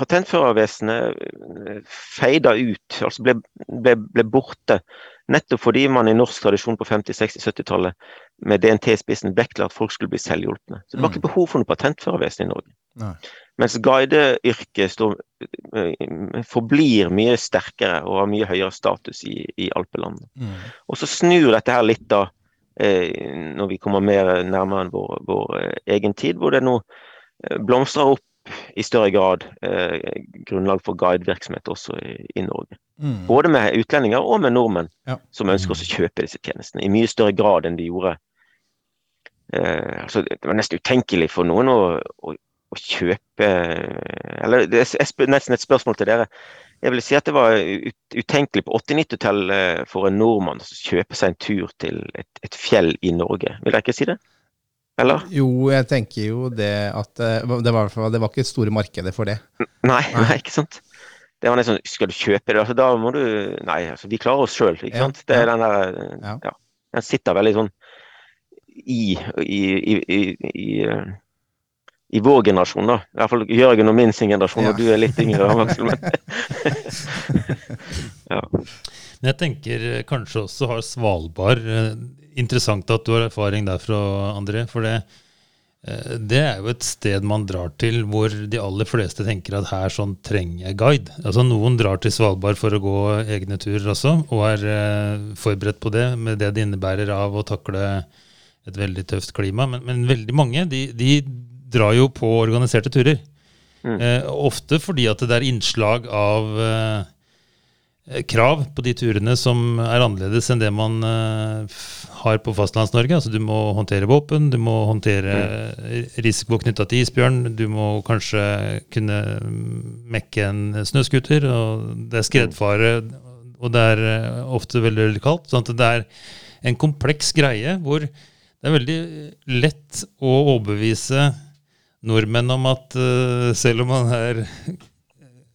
patentførervesenet feida ut, altså ble, ble, ble borte Nettopp fordi man i norsk tradisjon på 50-, 60-, 70-tallet med DNT i spissen vektla at folk skulle bli selvhjulpne. Så det var ikke mm. behov for noe patentførervesen i Norge. Nei. Mens guideyrket eh, forblir mye sterkere og har mye høyere status i, i alpelandene. Mm. Og så snur dette her litt da, eh, når vi kommer mer nærmere vår, vår eh, egen tid, hvor det nå eh, blomstrer opp i større grad eh, grunnlag for guidevirksomhet også i, i Norge. Mm. Både med utlendinger og med nordmenn ja. som ønsker å kjøpe disse tjenestene. I mye større grad enn de gjorde. Eh, altså, det var nesten utenkelig for noen å, å, å kjøpe Eller det er nesten et spørsmål til dere. Jeg vil si at det var utenkelig på 80-90-tallet for en nordmann å kjøpe seg en tur til et, et fjell i Norge. Vil dere ikke si det? Eller? Jo, jeg tenker jo det at eh, det var, det var ikke store markedet for det. Nei, nei, ikke sant. Det var nesten Skal du kjøpe det? Altså, da må du Nei, altså, vi klarer oss sjøl, ikke sant. Det er den der ja. ja. Den sitter veldig sånn i, i, i, i i vår generasjon, da. I hvert fall Jørgen og min sin generasjon, ja. og du er litt yngre. Aksel, ja. Men jeg tenker kanskje også har Svalbard eh, Interessant at du har erfaring derfra, André. For det, eh, det er jo et sted man drar til hvor de aller fleste tenker at her sånn trenger jeg guide. Altså Noen drar til Svalbard for å gå egne turer også, og er eh, forberedt på det med det det innebærer av å takle et veldig tøft klima. Men, men veldig mange de, de, drar jo på organiserte turer. Mm. Eh, ofte fordi at det er innslag av eh, Eh, krav på de turene som er annerledes enn det man uh, har på Fastlands-Norge. Altså, du må håndtere våpen, du må håndtere mm. risiko knytta til isbjørn, du må kanskje kunne mekke en snøscooter, og det er skredfare, og det er uh, ofte veldig, veldig kaldt. sånn at det er en kompleks greie hvor det er veldig lett å overbevise nordmenn om at uh, selv om man er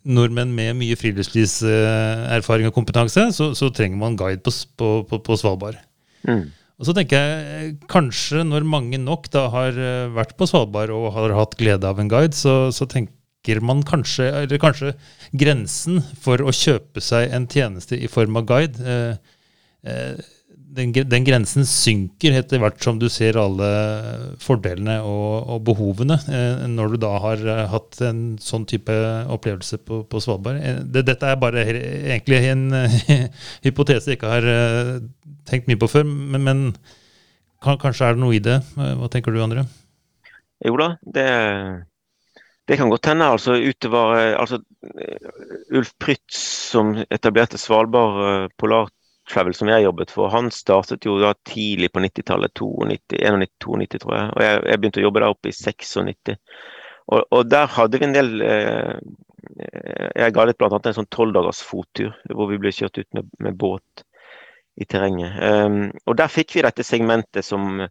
nordmenn med mye friluftslivserfaring og kompetanse, så, så, trenger man guide på, på, på, Svalbard. Mm. Og så tenker jeg kanskje når mange nok da har eh, vært på Svalbard og har hatt glede av en guide, så, så tenker man kanskje, eller kanskje grensen for å kjøpe seg en tjeneste i form av guide, eh, eh, den, den, grensen synker etter hvert som du ser alle fordelene og, og behovene, eh, når du da har eh, hatt en sånn type opplevelse på, på Svalbard. Eh, det, dette er bare egentlig en hypotese jeg ikke har tenkt mye på før, men, men kanskje er det noe i det. Hva tenker du, André? Jo da, det, det kan godt hende. altså utover altså, Ulf Prytz, som etablerte Svalbard Polar Travel som jeg jobbet for, han startet jo da tidlig på 90-tallet. 91-92, tror jeg. Og jeg, jeg, begynte å jobbe der oppe i 96. Og, og der hadde vi en del eh, Jeg ga litt bl.a. en sånn tolvdagers fottur hvor vi ble kjørt ut med, med båt i terrenget. Um, og der fikk vi dette segmentet som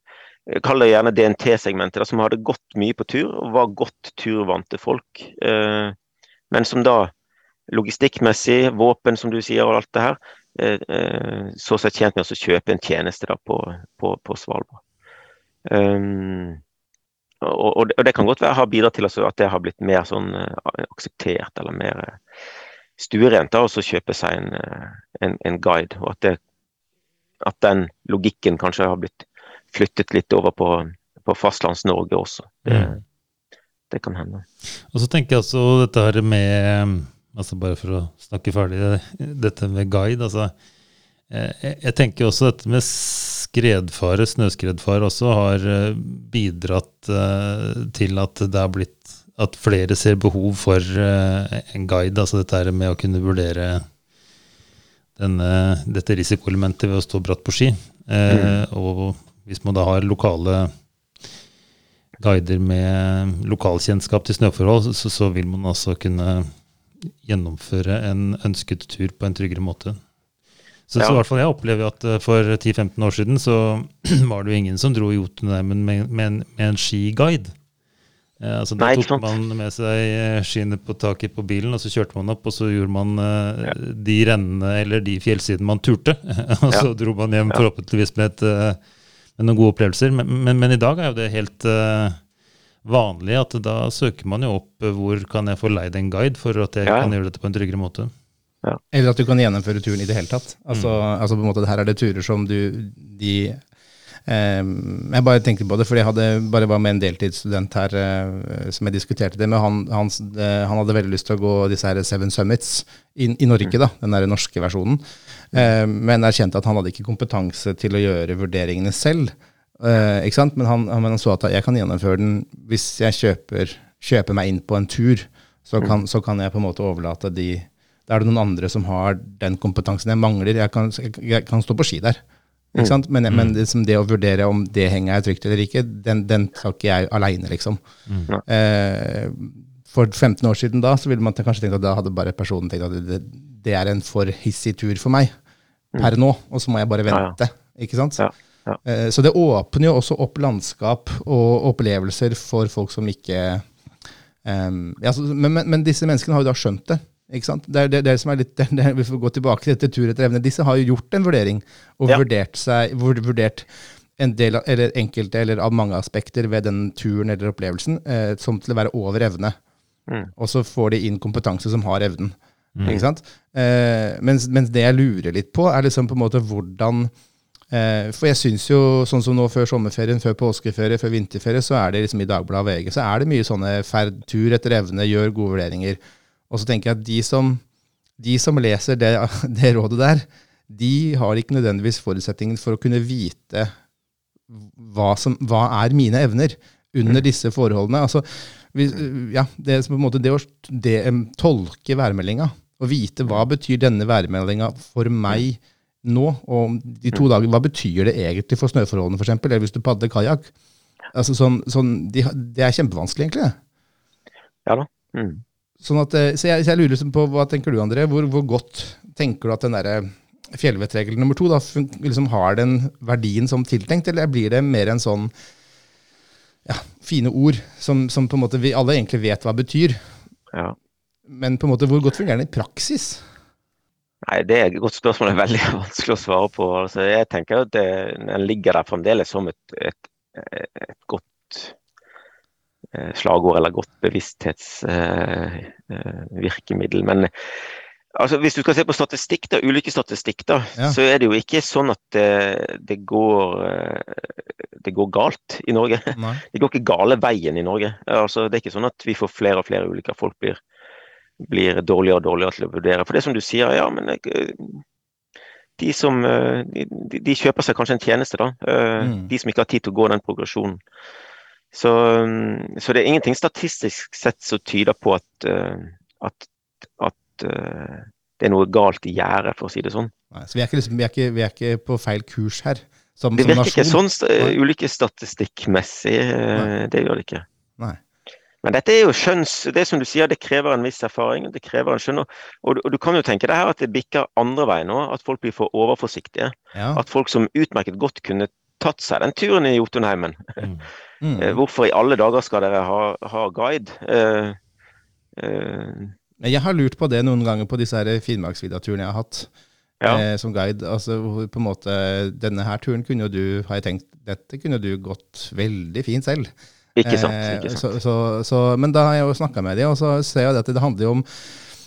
Kall det gjerne DNT-segmentet, som hadde gått mye på tur og var godt turvante folk. Uh, men som da logistikkmessig, våpen som du sier og alt det her, så seg tjent med å kjøpe en tjeneste da, på, på, på Svalbard. Um, og, og, det, og, det, kan godt være har bidratt til at det har blitt mer sånn uh, akseptert eller mer stuerent å kjøpe seg en, en, en, guide. Og at, det, at, den logikken kanskje har blitt flyttet litt over på, på Fastlands-Norge også. Det, mm. det, kan hende. Og så tenker jeg også dette her med Altså bare for å snakke ferdig dette med guide. altså jeg, jeg tenker også dette med skredfare, snøskredfare, også har eh, bidratt til at det er blitt at flere ser behov for en guide. Altså dette med å kunne vurdere denne, dette risikoelementet ved å stå bratt på ski. Uh, mm. Og hvis man da har lokale guider med lokalkjennskap til snøforhold, så, så vil man altså kunne gjennomføre en ønsket tur på en tryggere måte. Så, ja. så i hvert fall jeg opplever at eh, for 10-15 år siden så var det jo ingen som dro Jotunheimen med, med, med, en skiguide. Eh, altså Da Nei, tok man med seg eh, skiene på taket på bilen, og så kjørte man opp, og så gjorde man eh, ja. de rennene eller de fjellsidene man turte. og så ja. dro man hjem forhåpentligvis med, et, eh, med, noen gode opplevelser. Men, men, men, i dag er jo det helt eh, vanlig at da søker man jo opp eh, hvor kan jeg få leid en guide for at jeg ja. kan gjøre dette på en tryggere måte. Ja. Eller at du kan gjennomføre turen i det hele tatt. Altså, mm. altså på en måte, Her er det turer som du de eh, Jeg bare tenkte på det, fordi jeg hadde, bare var med en deltidsstudent her eh, som jeg diskuterte det med. Han, han, eh, han, hadde veldig lyst til å gå disse her Seven Summits i, i Norge, mm. da, den der norske versjonen. Eh, men erkjente at han hadde ikke kompetanse til å gjøre vurderingene selv. Uh, ikke sant? Men han, han, så at jeg kan gjennomføre den hvis jeg kjøper, kjøper meg inn på en tur. Så kan, så kan, jeg på en måte overlate de Da er det noen andre som har den kompetansen jeg mangler. Jeg kan, jeg kan stå på ski der. Ikke sant? Men, men mm. liksom det å vurdere om det henger jeg trygt eller ikke, den, den tar ikke jeg aleine, liksom. Mm. Eh, for 15 år siden da, så ville man kanskje tenkt at da hadde bare personen tenkt at det, det er en for hissig tur for meg per mm. nå, og så må jeg bare vente. Ja, ja. Ikke sant? Ja. Ja. Eh, så det åpner jo også opp landskap og opplevelser for folk som ikke um, ja, men, men, men, disse menneskene har jo da skjønt det. Ikke sant? Det er det, det som er litt, det, Vi får gå tilbake til dette tur etter evne. Disse har jo gjort en vurdering og ja. vurdert, seg, vurdert en del av, eller enkelte eller av mange aspekter ved den turen eller opplevelsen eh, som til å være over evne. Mm. Og så får de inn kompetanse som har evnen. Mm. Ikke sant? Eh, mens, mens, det jeg lurer litt på, er liksom på en måte hvordan for jeg syns jo, sånn som nå før sommerferien, før påskeferie, før vinterferie, så er det liksom i Dagbladet VG så er det mye sånne ferd, tur etter evne, gjør gode vurderinger. Og så tenker jeg at de som, de som leser det, det, rådet der, de har ikke nødvendigvis forutsetningen for å kunne vite hva, som, hva er mine evner under mm. disse forholdene. Altså, ja, det, er på en måte det å det, tolke værmeldinga og vite hva betyr denne værmeldinga for meg nå, og de to mm. dagene, hva betyr det egentlig for snøforholdene, f.eks., eller hvis du padler kajakk? Altså, sånn, sånn, de, det er kjempevanskelig, egentlig. Ja da. Mm. Sånn at, eh, så jeg, så jeg, lurer liksom på, Hva tenker du, André? Hvor, hvor godt tenker du at den der fjellvettregel nummer to da, liksom har den verdien som tiltenkt, eller blir det mer en sånn ja, fine ord som, som, på en måte vi alle egentlig vet hva betyr? Ja. Men på en måte, hvor godt fungerer den i praksis? Nei, Det er et godt spørsmål. Det er veldig vanskelig å svare på. Altså, jeg tenker at det, Den ligger der fremdeles som et, et, et godt eh, slagord eller godt bevissthetsvirkemiddel. Eh, eh, Men Altså, Hvis du skal se på statistikk, da, ulykkesstatistikk, da, Ja. så er det jo ikke sånn at det, det, går, eh, det går galt i Norge. Nei. Det går ikke gale veien i Norge. Altså, det er ikke sånn at vi får flere og flere ulykker. Folk blir, blir dårligere og dårligere til å vurdere. For det som du sier, ja, men jeg, de som eh, de, de- kjøper seg kanskje en tjeneste, da. Eh, Mm. De som ikke har tid til å gå den progresjonen. Så, mm, så det er ingenting statistisk sett som tyder på at, eh, at, at eh, det er noe galt i gjerdet, for å si det sånn. Nei, så vi er, ikke, liksom, vi, er ikke, vi er ikke på feil kurs her, som, Det som virker ikke sånn ulykkesstatistikkmessig. eh, Det gjør det ikke. Men dette er jo skjønns... Det som du sier, det krever en viss erfaring. Det krever en skjønn. Og, og, du- kan jo tenke deg her at det bikker andre veien nå. At folk blir for overforsiktige. Ja. At folk som utmerket godt kunne tatt seg den turen i Jotunheimen. Mm. Mm. Eh, Hvorfor i alle dager skal dere ha, ha guide? Uh, uh, Jeg har lurt på det noen ganger på disse Finnmarksvidda-turene jeg har hatt ja. eh, som guide. Altså på en måte Denne her turen kunne du, har jeg tenkt, dette kunne du gått veldig fint selv. Ikke sant. Eh, Ikke sant. Så, så, så, men da har jeg jo snakka med dem, og så ser jeg at det handler jo om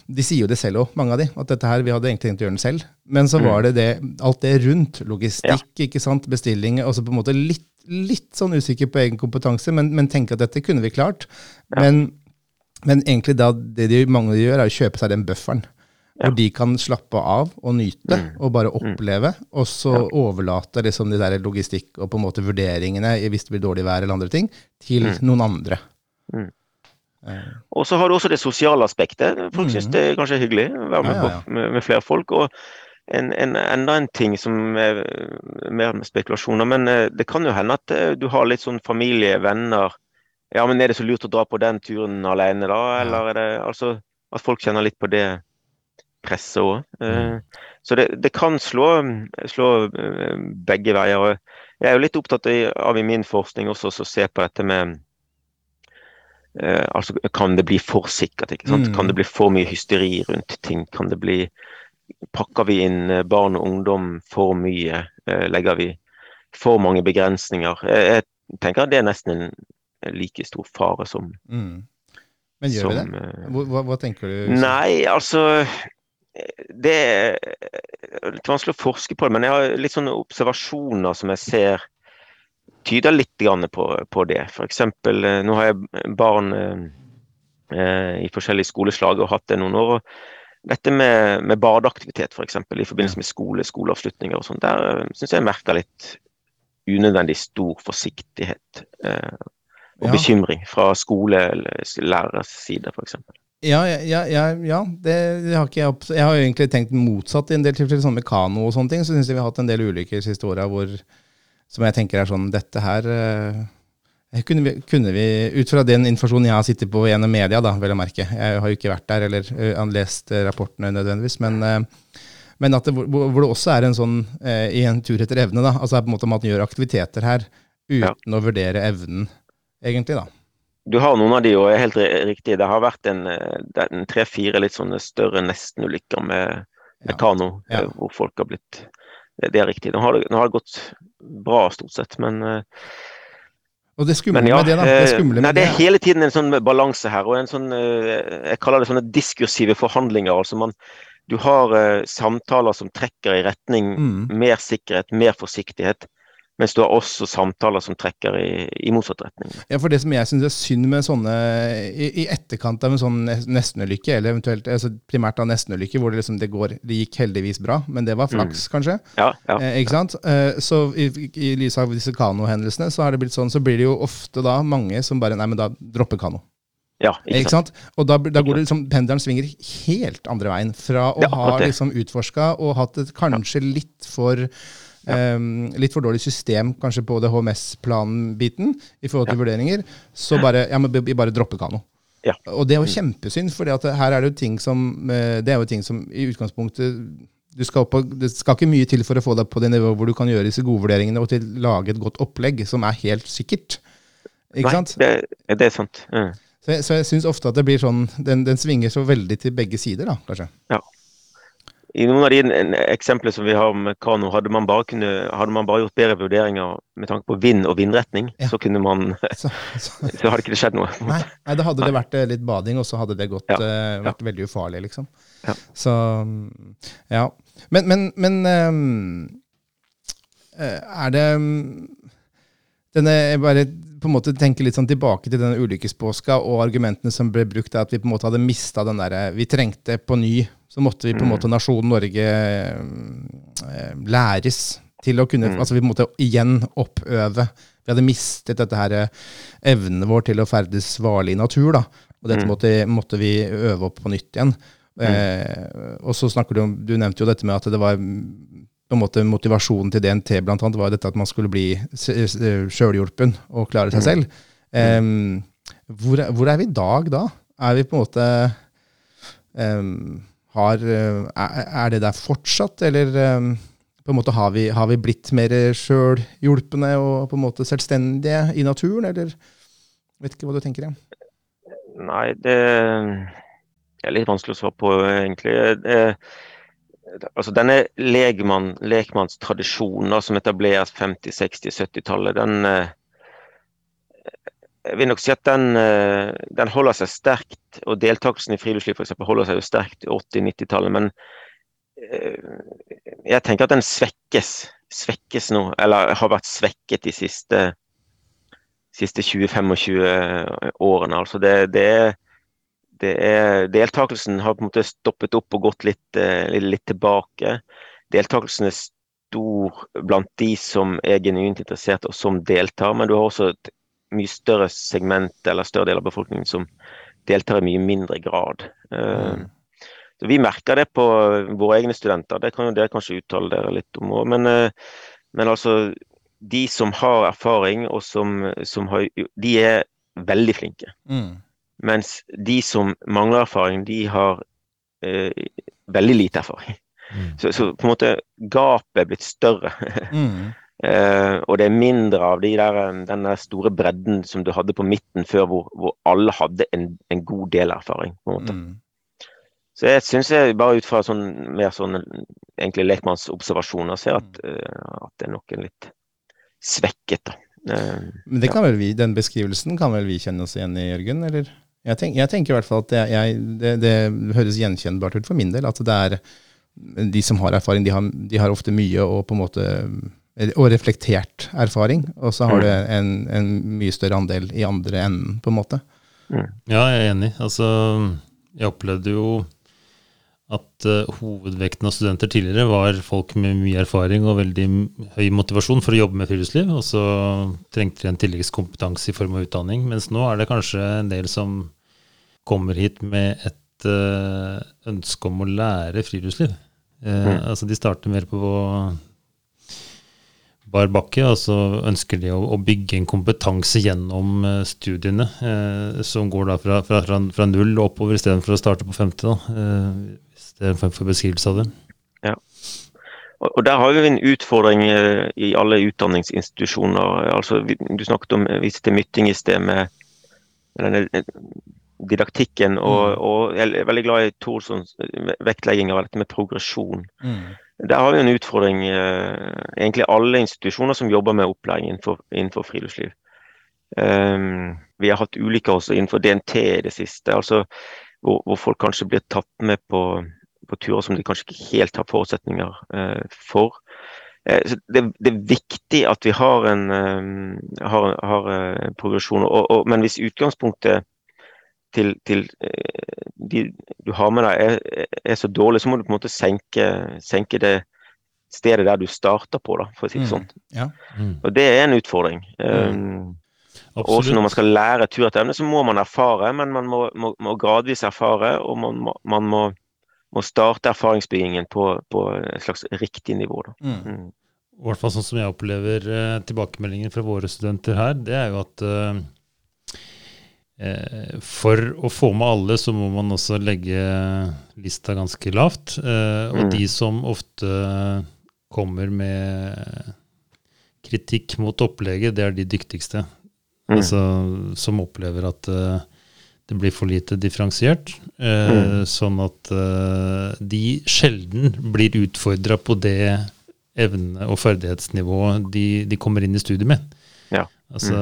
De sier jo det selv òg, mange av de, at dette her, vi hadde egentlig tenkt å gjøre den selv. Men så Mm. var det det, alt det rundt. Logistikk, ikke sant, bestilling. Så på en måte litt, litt sånn usikker på egen kompetanse, men, men tenke at dette kunne vi klart. Ja. Men, men egentlig da, det de, mange de gjør, er å kjøpe seg den bufferen. Ja. Hvor de kan slappe av og nyte, Mm. og bare oppleve. Og så overlate liksom de der logistikk og på en måte vurderingene hvis det blir dårlig vær eller andre ting, til Mm. noen andre. Mm. Eh, Og så har du også det sosiale aspektet. Folk syns det er kanskje hyggelig å være med, Ja, ja, ja. Med, med flere folk. Og en, en, enda en ting som er mer med spekulasjoner, men eh, det kan jo hende at eh, du har litt sånn familie, venner Ja, men er det så lurt å dra på den turen alene, da? Eller er det altså at folk kjenner litt på det presset òg. Mm. Så det, det kan slå, slå eh, begge veier. Jeg er jo litt opptatt av i min forskning også å se på dette med Eh, altså, kan det bli for sikkert? Mm. Kan det bli for mye hysteri rundt ting? Kan det bli Pakker vi inn eh, barn og ungdom for mye? Eh, legger vi for mange begrensninger? Eh, jeg tenker at det er nesten en like stor fare som, Mm. Men gjør vi det? eh, Hva, hva, tenker du? Nei, altså eh, Det er litt vanskelig å forske på det, men jeg har litt sånne observasjoner som jeg ser tyder litt grann på, på det. F.eks. nå har jeg barn eh, eh, i forskjellige skoleslag og hatt det noen år. og Dette med, med badeaktivitet f.eks. i forbindelse med skole, skoleavslutninger og sånn, der syns jeg jeg merker litt unødvendig stor forsiktighet eh, og Ja. bekymring fra skolelæreres side f.eks. Ja, ja, ja, ja det, det har ikke jeg Jeg har jo egentlig tenkt motsatt i en del tilfeller, sånn med kano og sånne ting. Så syns jeg vi har hatt en del ulykker de siste åra som jeg tenker er sånn Dette her eh, kunne vi, kunne vi, Ut fra den informasjonen jeg har sittet på gjennom media, da, vel å merke Jeg har jo ikke vært der eller uh, lest eh, rapportene nødvendigvis, men, eh, men at det, hvor, hvor det også er en sånn eh, i en tur etter evne, da. Altså på en måte om at man gjør aktiviteter her uten å vurdere evnen, egentlig, da. Du har noen av de, og er helt riktig. Det har vært en, eh, en tre-fire litt sånne større nestenulykker med, med Ja. kano, Ja. eh, hvor folk har blitt Det, det er riktig. Nå har det, nå har det gått bra, stort sett, men eh, Og det skumle ja, med det, da. Det eh, nei, med det det er hele tiden en sånn balanse her, og en sånn eh, Jeg kaller det sånne diskursive forhandlinger. altså man Du har uh, samtaler som trekker i retning Mm. mer sikkerhet, mer forsiktighet, mens du har også samtaler som trekker i, i motsatt retning. Ja, for det som jeg syns er synd med sånne i, i etterkant av en sånn nes- nestenulykke, eller eventuelt altså primært av nestenulykke, hvor det liksom det går Det gikk heldigvis bra, men det var flaks, kanskje. Ja, ja. Eh, ikke sant? Eh, så i, i lys av disse kanohendelsene, så har det blitt sånn, så blir det jo ofte da mange som bare Nei, men da dropper kano. ja ikke Ikke sant? sant? Og da, da går det liksom Pendelen svinger helt andre veien. Fra å er ha liksom utforska og hatt et kanskje litt for em, litt for dårlig system kanskje på det HMS-planen-biten i forhold til vurderinger, så bare ja, men vi bare dropper kano. Ja. Og det er jo kjempesynd, for her er det jo ting som eh, Det er jo ting som i utgangspunktet du skal på, Det skal ikke mye til for å få deg på det nivået hvor du kan gjøre disse gode vurderingene og til lage et godt opplegg som er helt sikkert. Ikke Nei, sant? det, det er sant. Mm. Så jeg, så jeg syns ofte at det blir sånn den, den svinger så veldig til begge sider, da, kanskje. I noen av de en- eksemplene som vi har med kano, hadde man bare, kunne, hadde man bare gjort bedre vurderinger med tanke på vind og vindretning, Ja. så kunne man Så, så, Så hadde ikke det skjedd noe. nei, nei, da hadde det vært eh, litt bading, og så hadde det gått, Ja, uh, vært veldig ufarlig, liksom. Ja. Så ja. Men, men, men ehm, eh, er det mm, denne, Jeg bare på en måte tenker litt sånn tilbake til denne ulykkespåska og argumentene som ble brukt, er at vi på en måte hadde mista den derre Vi trengte på ny, så måtte vi på en Mm. måte nasjonen Norge eh, læres til å kunne Mm. Altså vi måtte igjen oppøve. Vi hadde mistet dette her eh, evnen vår til å ferdes varlig i natur, da. Og dette Mm. måtte, måtte vi øve opp på nytt igjen. Eh, og så snakker du om Du nevnte jo dette med at det var mm, på en måte motivasjonen til DNT blant annet, var dette at man skulle bli s- s- og klare seg selv. Em, hvor, hvor er vi i dag da? Er vi på en måte em, har, eh, er, det der fortsatt, eller på en måte har vi, har vi blitt mer sjølhjulpne og på en måte selvstendige i naturen, eller vet ikke hva du tenker? Ja. Nei, det er litt vanskelig å svare på, egentlig. Det, altså Denne legmann, lekmannstradisjonen som etableres 50-, 60-, 70-tallet, den eh, Jeg vil nok si at den, eh, den holder seg sterkt. Og deltakelsen i friluftsliv for eksempel, holder seg jo sterkt i 80-, 90-tallet. Men eh, jeg tenker at den svekkes. Svekkes nå, eller har vært svekket de siste siste 20-25 årene. Altså det, det, det er Deltakelsen har på en måte stoppet opp og gått eh, litt, litt tilbake. Deltakelsen er stor blant de som er genuint interessert og som deltar, men du har også et mye større segment eller større del av befolkningen som deltar i mye mindre grad. Eh, Mm. Så Vi merker det på våre egne studenter, det kan jo dere kanskje uttale dere litt om òg. Men, eh, men altså de som har erfaring, og som, som har, de er veldig flinke. Mm. Mens de som mangler erfaring, de har eh, veldig lite erfaring. Mm. Så, så på en måte gapet er blitt større. Mm. Eh, og det er mindre av de der, eh, den der store bredden som du hadde på midten før, hvor, hvor alle hadde en, en god del erfaring. på en måte. Mm. Så jeg syns jeg bare ut fra sånn, mer sånn egentlig lekmannsobservasjoner ser at, uh, at det er noen litt svekket, da. Uh, Men det kan vel vi, den beskrivelsen kan vel vi kjenne oss igjen i, Jørgen? eller? Jeg, tenk, jeg tenker i hvert fall at det, jeg, det, det høres gjenkjennbart ut for min del. At det er de som har erfaring, de har, de har ofte mye å på en måte og reflektert erfaring. Og så har Mm. du en, en mye større andel i andre enden, på en måte. Ja, jeg er enig. Altså, jeg opplevde jo at uh, hovedvekten av studenter tidligere var folk med mye erfaring og veldig høy motivasjon for å jobbe med friluftsliv, og så trengte de en tilleggskompetanse i form av utdanning. Mens nå er det kanskje en del som kommer hit med et uh, ønske om å lære friluftsliv. Uh, Mm. Altså, de starter mer på bar bakke, Altså ønsker de å, å bygge en kompetanse gjennom eh, studiene, eh, som går da fra, fra, fra, fra null og oppover istedenfor å starte på femte. Da, eh, hvis det er en form for beskrivelse av det. Og og der har vi en utfordring i alle utdanningsinstitusjoner. Altså, vi- du snakket om viste til Mytting i sted med denne didaktikken, og, og jeg er veldig glad i Thorsons vektlegging av dette med progresjon. Der har vi en utfordring, eh, egentlig alle institusjoner som jobber med opplæring innenfor, innenfor friluftsliv. Um, vi har hatt ulykker også innenfor DNT i det siste, altså hvor, hvor folk kanskje blir tatt med på, på turer som de kanskje ikke helt har forutsetninger eh, for. Så det, det er viktig at vi har en um, har, har uh, progresjon, og, og, men hvis utgangspunktet til, til eh, de du har med deg er, er så dårlig, så må du på en måte senke, senke det stedet der du starter på, da, for å si det Mm. sånn. Ja. Og det er en utfordring. Um, også når man skal lære tur etter emne, så må man erfare, men man må, må, må gradvis erfare, og man må, man må, må starte erfaringsbyggingen på, på et slags riktig nivå. Da. Mm. Mm. I hvert fall sånn som jeg opplever eh, tilbakemeldingen fra våre studenter her, det er jo at eh, for å få med alle, så må man også legge lista ganske lavt. Eh, og Mm. de som ofte kommer med kritikk mot opplegget, det er de dyktigste. Mm. Altså, som opplever at eh, det blir for lite differensiert. Eh, Mm. Sånn at eh, de sjelden blir utfordra på det evne- og ferdighetsnivået de, de kommer inn i studiet med. Ja. Altså,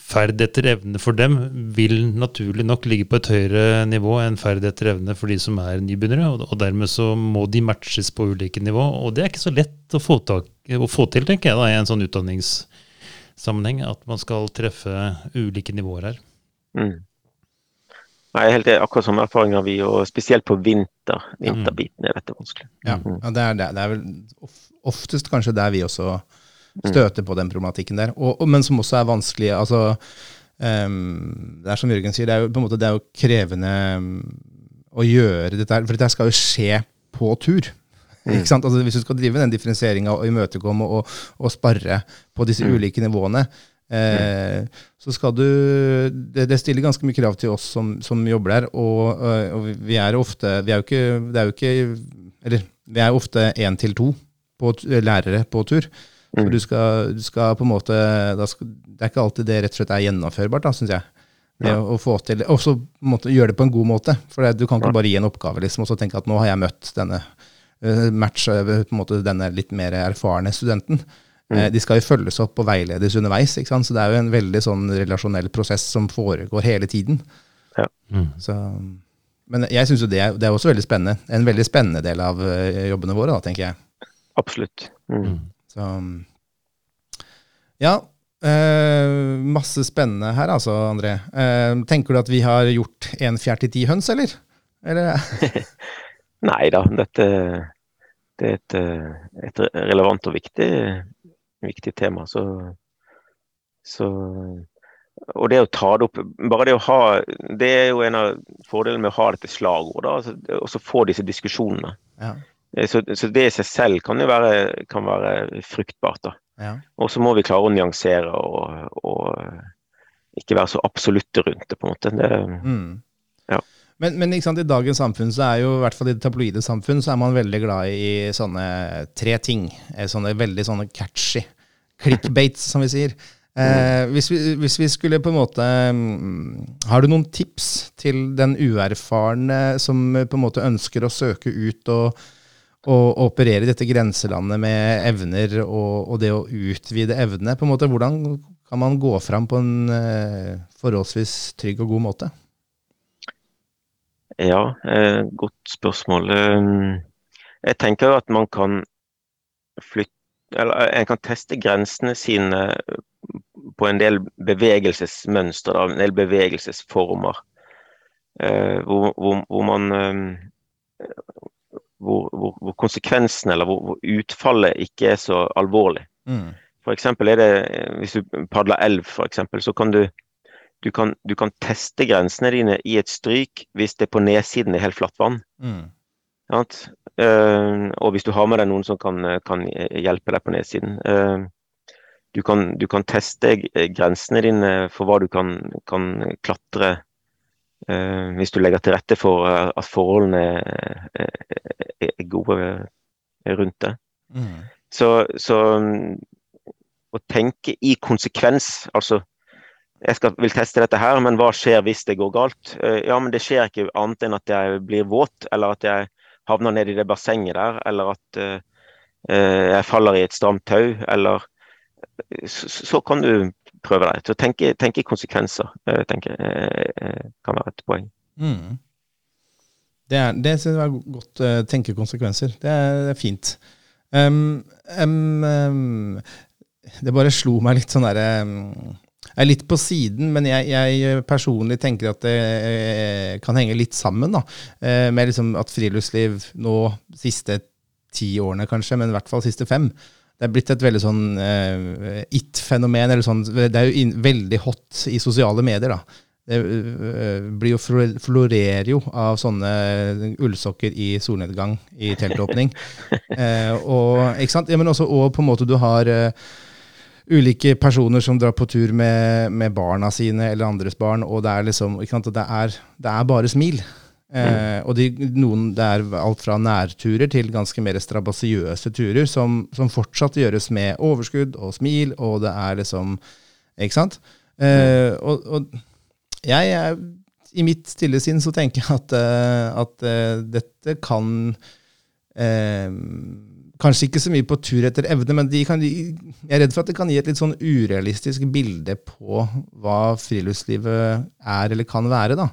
Ferd etter evne for dem vil naturlig nok ligge på et høyere nivå enn ferd etter evne for de som er nybegynnere, og, dermed så må de matches på ulike nivå. Og det er ikke så lett å få, tak, å få til, tenker jeg, da, i en sånn utdanningssammenheng, at man skal treffe ulike nivåer her. Mm. Nei, jeg er helt akkurat som erfaringer vi, og spesielt på vinter. Vinterbiten er dette vanskelig. Ja, Mm. ja det, er, det, er- er vel oftest kanskje der vi også støter på den problematikken der. Og, og, men som også er vanskelig. altså um, Det er som Jørgen sier, det er jo på en måte det er jo krevende å gjøre dette her. For dette skal jo skje på tur. Ikke sant? Altså, hvis du skal drive den differensieringa og imøtekomme og, og sparre på disse ulike nivåene, eh, så skal du det, det stiller ganske mye krav til oss som, som jobber der. Og, øh, og vi er ofte Vi er jo ikke, det er jo ikke Eller vi er ofte én til to på, lærere på tur. Så du skal, du skal på en måte da skal, Det er ikke alltid det rett og slett er gjennomførbart, da, syns jeg. Det Ja. å få til, Og så på gjøre det på en god måte. For det, du kan ikke bare gi en oppgave liksom, og så tenke at nå har jeg møtt denne eh, match, eh, på en måte denne litt mer erfarne studenten. Eh, De skal jo følges opp og veiledes underveis. ikke sant? Så det er jo en veldig sånn relasjonell prosess som foregår hele tiden. Mm. Så, men jeg syns jo det er, det er også veldig spennende. En veldig spennende del av eh, jobbene våre, da, tenker jeg. Absolutt. Mm. Så Ja. eh, masse spennende her, altså, André. Eh, tenker du at vi har gjort en fjær til ti høns, eller? eller? Nei da, dette det er et, et relevant og viktig, viktig tema. Så, så Og det å ta det opp Bare det å ha Det er jo en av fordelene med å ha dette slagordet. altså, Og så få disse diskusjonene. Ja. Eh, Så, så det i seg selv kan jo være, kan være fruktbart. da. ja. Og så må vi klare å nyansere og, og ikke være så absolutte rundt det, på en måte. Det, Mm. Ja. Men, men sant, i dagens samfunn, så er jo i hvert fall i det tabloide samfunn, så er man veldig glad i sånne tre ting. Eh, Sånne veldig sånne catchy. Clickbates, som vi sier. Eh, hvis, vi, hvis vi skulle på en måte mm, Har du noen tips til den uerfarne som eh, på en måte ønsker å søke ut og, og operere i dette grenselandet med evner og, og det å utvide evnene? På en måte, Hvordan kan man gå fram på en eh, forholdsvis trygg og god måte? Ja, eh, godt spørsmål. Eh, Jeg tenker at man kan flytte Eller eh, en kan teste grensene sine på en del bevegelsesmønstre, da, en del bevegelsesformer. Eh, hvor, hvor, hvor man eh, hvor, hvor, hvor konsekvensen eller hvor, hvor utfallet ikke er så alvorlig. Mm. Eksempel er det, eh, Hvis du padler elv, for eksempel, så kan du, du, kan, du kan teste grensene dine i et stryk hvis det på nedsiden er helt flatt vann. Mm. Sant? Eh, og hvis du har med deg noen som kan, kan hjelpe deg på nedsiden. Eh, du, kan, du kan teste grensene dine for hva du kan, kan klatre eh, hvis du legger til rette for eh, at forholdene er, er, gode rundt det. Mm. Så, så mm, å tenke i konsekvens, altså jeg skal, vil teste dette her, men hva skjer hvis det går galt? Eh, ja, men det skjer ikke annet enn at jeg blir våt, eller at jeg havner ned i det bassenget der, eller at eh, eh, jeg faller i et stramt tau, eller så, så kan du prøve deg. Så tenke, tenke konsekvenser, eh, jeg eh, kan være et poeng. Mm. Det, er, det synes jeg var godt tenke konsekvenser. Det er, det er fint. Um, um, um, det bare slo meg litt sånn derre Jeg er litt på siden, men jeg, jeg personlig tenker at det eh, kan henge litt sammen da, eh, med liksom at friluftsliv nå, siste ti årene kanskje, men i hvert fall siste fem, det er blitt et veldig sånn uh, it-fenomen. eller sånn, Det er jo in, veldig hot i sosiale medier. da. Det uh, blir jo florerer jo av sånne ullsokker i solnedgang i teltåpning. uh, og, ikke sant? Ja, men også, og på en måte du har ulike personer som drar på tur med, med barna sine eller andres barn, og det er liksom ikke sant? Det, er, det er bare smil. Eh, og de, noen, det er alt fra nærturer til ganske mer strabasiøse turer, som, som fortsatt gjøres med overskudd og smil, og det er liksom Ikke sant? Eh, og, og Jeg er, I mitt stille sinn så tenker jeg at, eh, at eh, dette kan eh, Kanskje ikke så mye på tur etter evne, men kan, jeg er redd for at det kan gi et litt sånn urealistisk bilde på hva friluftslivet er eller kan være. da.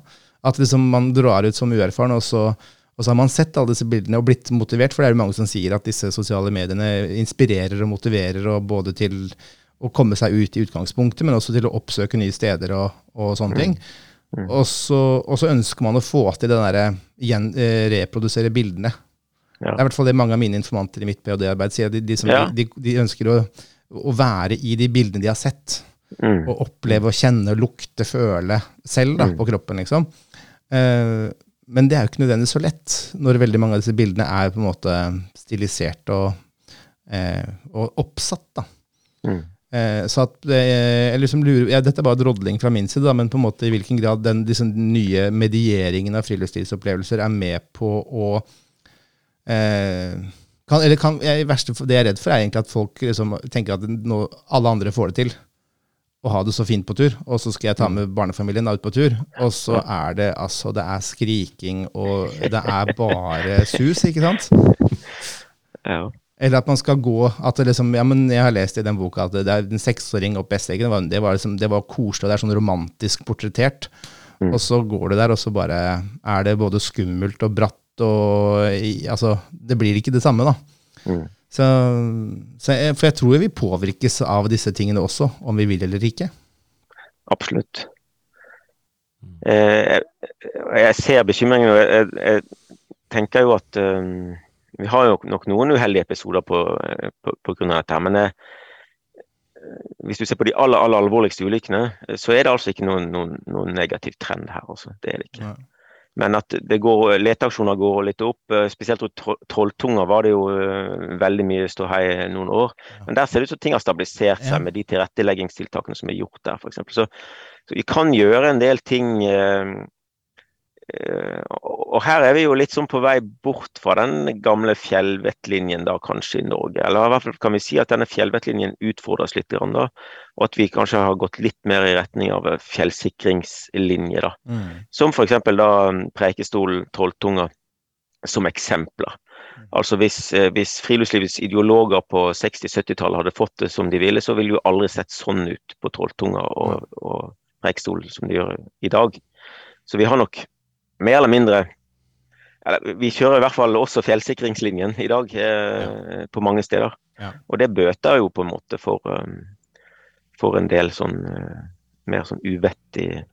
At liksom man drar ut som uerfaren, og så, og så har man sett alle disse bildene og blitt motivert. For det er jo mange som sier at disse sosiale mediene inspirerer og motiverer og både til å komme seg ut i utgangspunktet, men også til å oppsøke nye steder og, og sånne ting. Mm. Og, så, og så ønsker man å få til den derre eh, reprodusere bildene. Ja. Det er i hvert fall det mange av mine informanter i mitt ph.d.-arbeid sier. De, de, som, Ja. de, de ønsker å, å være i de bildene de har sett. Mm. Og oppleve og kjenne, lukte, føle selv da, Mm. på kroppen. liksom. Eh, men det er jo ikke nødvendigvis så lett, når veldig mange av disse bildene er på en måte stilisert og, eh, og oppsatt. da. Mm. Eh, så at jeg liksom lurer, ja, Dette er bare drodling fra min side, da, men på en måte i hvilken grad den disse nye medieringen av friluftslivsopplevelser er med på å eh, kan, eller kan, jeg, verste, Det jeg er redd for, er egentlig at folk liksom tenker at nå, alle andre får det til. Og ha det så fint på tur. Og så skal jeg ta med barnefamilien da ut på tur. Og så er det altså Det er skriking, og det er bare sus, ikke sant? Ja. Eller at man skal gå at det liksom, ja, men Jeg har lest i den boka at det er en seksåring opp Besseggen. Det var, det, var liksom, det var koselig, og det er sånn romantisk portrettert. Og så går du der, og så bare er det både skummelt og bratt og Altså, det blir ikke det samme, da. Mm. Så, så jeg, for jeg tror vi påvirkes av disse tingene også, om vi vil eller ikke. Absolutt. Eh, jeg, jeg ser bekymringen, og jeg, jeg tenker jo at um, vi har jo nok noen uheldige episoder eh, av dette. Men jeg, hvis du ser på de aller, aller alvorligste ulykkene, eh, så er det altså ikke noen, noen, noen negativ trend her. Også. Det er det ikke. Men at det går, leteaksjoner går litt opp. eh, Spesielt Trolltunga var det jo eh, veldig mye ståhei noen år. Men der ser det ut som ting har stabilisert seg med de tilretteleggingstiltakene som er gjort der, f.eks. Så, så vi kan gjøre en del ting. Eh, og her er vi jo litt sånn på vei bort fra den gamle fjellvettlinjen da, kanskje i Norge. Eller i hvert fall kan vi si at denne fjellvettlinjen utfordres litt, grann da, og at vi kanskje har gått litt mer i retning av fjellsikringslinje. da. Mm. Som f.eks. da Preikestolen, Trolltunga, som eksempler. Altså hvis, eh, hvis friluftslivets ideologer på 60-70-tallet hadde fått det som de ville, så ville jo aldri sett sånn ut på Trolltunga og, og Preikestolen som de gjør i dag. Så vi har nok mer eller mindre eller, Vi kjører i hvert fall også fjellsikringslinjen i dag eh, på mange steder. Ja. Og det bøter jo på en måte for, um, for en del sånn eh, mer sånn uvettig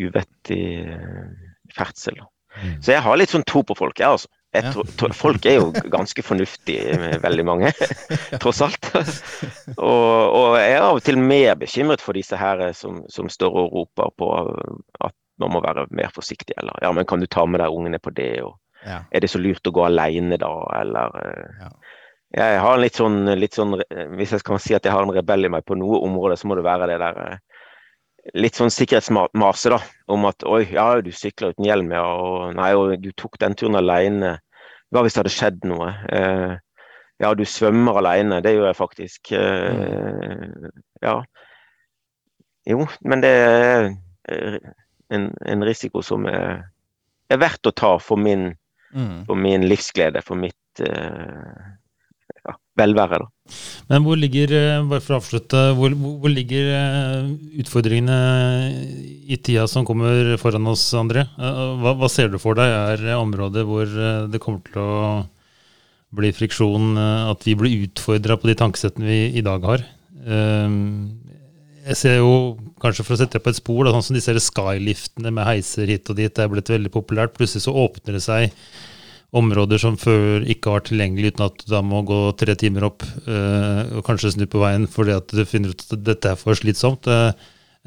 uvettig eh, ferdsel. Mm. Så jeg har litt sånn tro på folk, jeg, altså. Jeg Ja. tror, folk er jo ganske fornuftige, veldig mange, tross alt. Og, og jeg er av og til mer bekymret for disse her som, som står og roper på at man må være mer forsiktig, eller ja, men kan du ta med deg ungene på det, og Ja. er det så lurt å gå alene da, eller eh, Ja. Jeg har en litt sånn, litt sånn Hvis jeg kan si at jeg har en rebell i meg på noe område, så må det være det der eh, litt sånn sikkerhetsmase, da. Om at oi, ja, du sykler uten hjelm, ja, og nei, og du tok den turen alene. Hva hvis det hadde skjedd noe? Eh, ja, du svømmer alene. Det gjør jeg faktisk. Eh, ja. Jo, men det er eh, en, en risiko som er, er verdt å ta for min, Mm. for min livsglede, for mitt uh, ja, velvære. da. Men hvor ligger, eh, bare for å avslutte, hvor, hvor ligger eh, utfordringene i tida som kommer foran oss, André? Hva, hva ser du for deg er områder hvor det kommer til å bli friksjon, at vi blir utfordra på de tankesettene vi i dag har? Eh, Jeg ser jo, kanskje for å sette deg på et spor, da, sånn som disse skyliftene med heiser hit og dit, det er blitt veldig populært. Plutselig så åpner det seg områder som før ikke var tilgjengelig uten at du da må gå tre timer opp øh, og kanskje snu på veien fordi at du finner ut at dette er for slitsomt. Eh,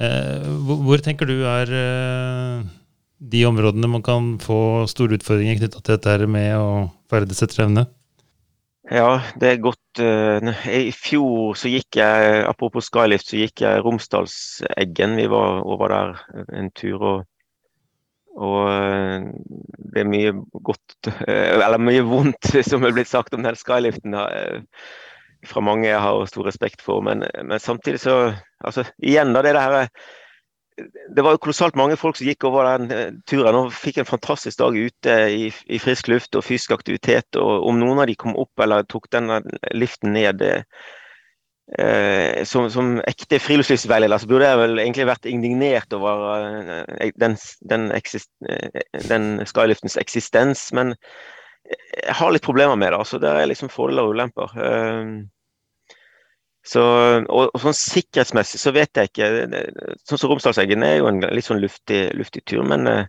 eh, hvor, hvor tenker du er øh, de områdene man kan få store utfordringer knytta til dette her med å ferdes etter evne? Ja, det er godt eh, I fjor så gikk jeg, apropos skylift, så gikk jeg Romsdalseggen. Vi var over der en tur. og og eh, det er mye godt, eller mye vondt som er blitt sagt om den skyliften eh, fra mange jeg har stor respekt for. Men, men samtidig så altså, Igjen da det der det var jo kolossalt mange folk som gikk over den eh, turen og fikk en fantastisk dag ute i, i frisk luft og fysisk aktivitet. og Om noen av de kom opp eller tok den liften ned eh, som, som, ekte friluftslivsveileder, så burde jeg vel egentlig vært indignert over eh, den, den, eksist, eh, den skyliftens eksistens. Men jeg har litt problemer med det. altså Det er liksom fordeler og ulemper. Eh, så, og, og, sånn sikkerhetsmessig så vet jeg ikke Sånn som Romsdalseggen er jo en litt sånn luftig, luftig tur, men, eh,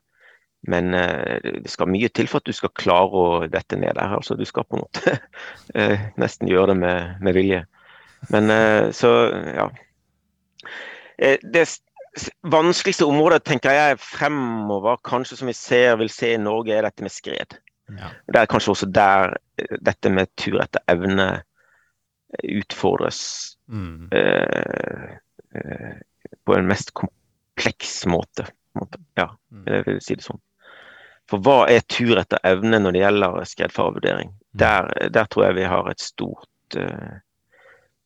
men, eh, det skal mye til for at du skal klare å dette ned der. altså Du skal på en måte eh, nesten gjøre det med, med vilje. Men så, ja. Det vanskeligste området tenker jeg fremover, kanskje som vi ser, vil se i Norge, er dette med skred. Ja. Det er kanskje også der dette med tur etter evne utfordres mm. eh, eh, på en mest kompleks måte. måte. Ja, mm. jeg vil si det sånn. For hva er tur etter evne når det gjelder skredfarevurdering? Mm. Der, der, tror jeg vi har et stort, uh,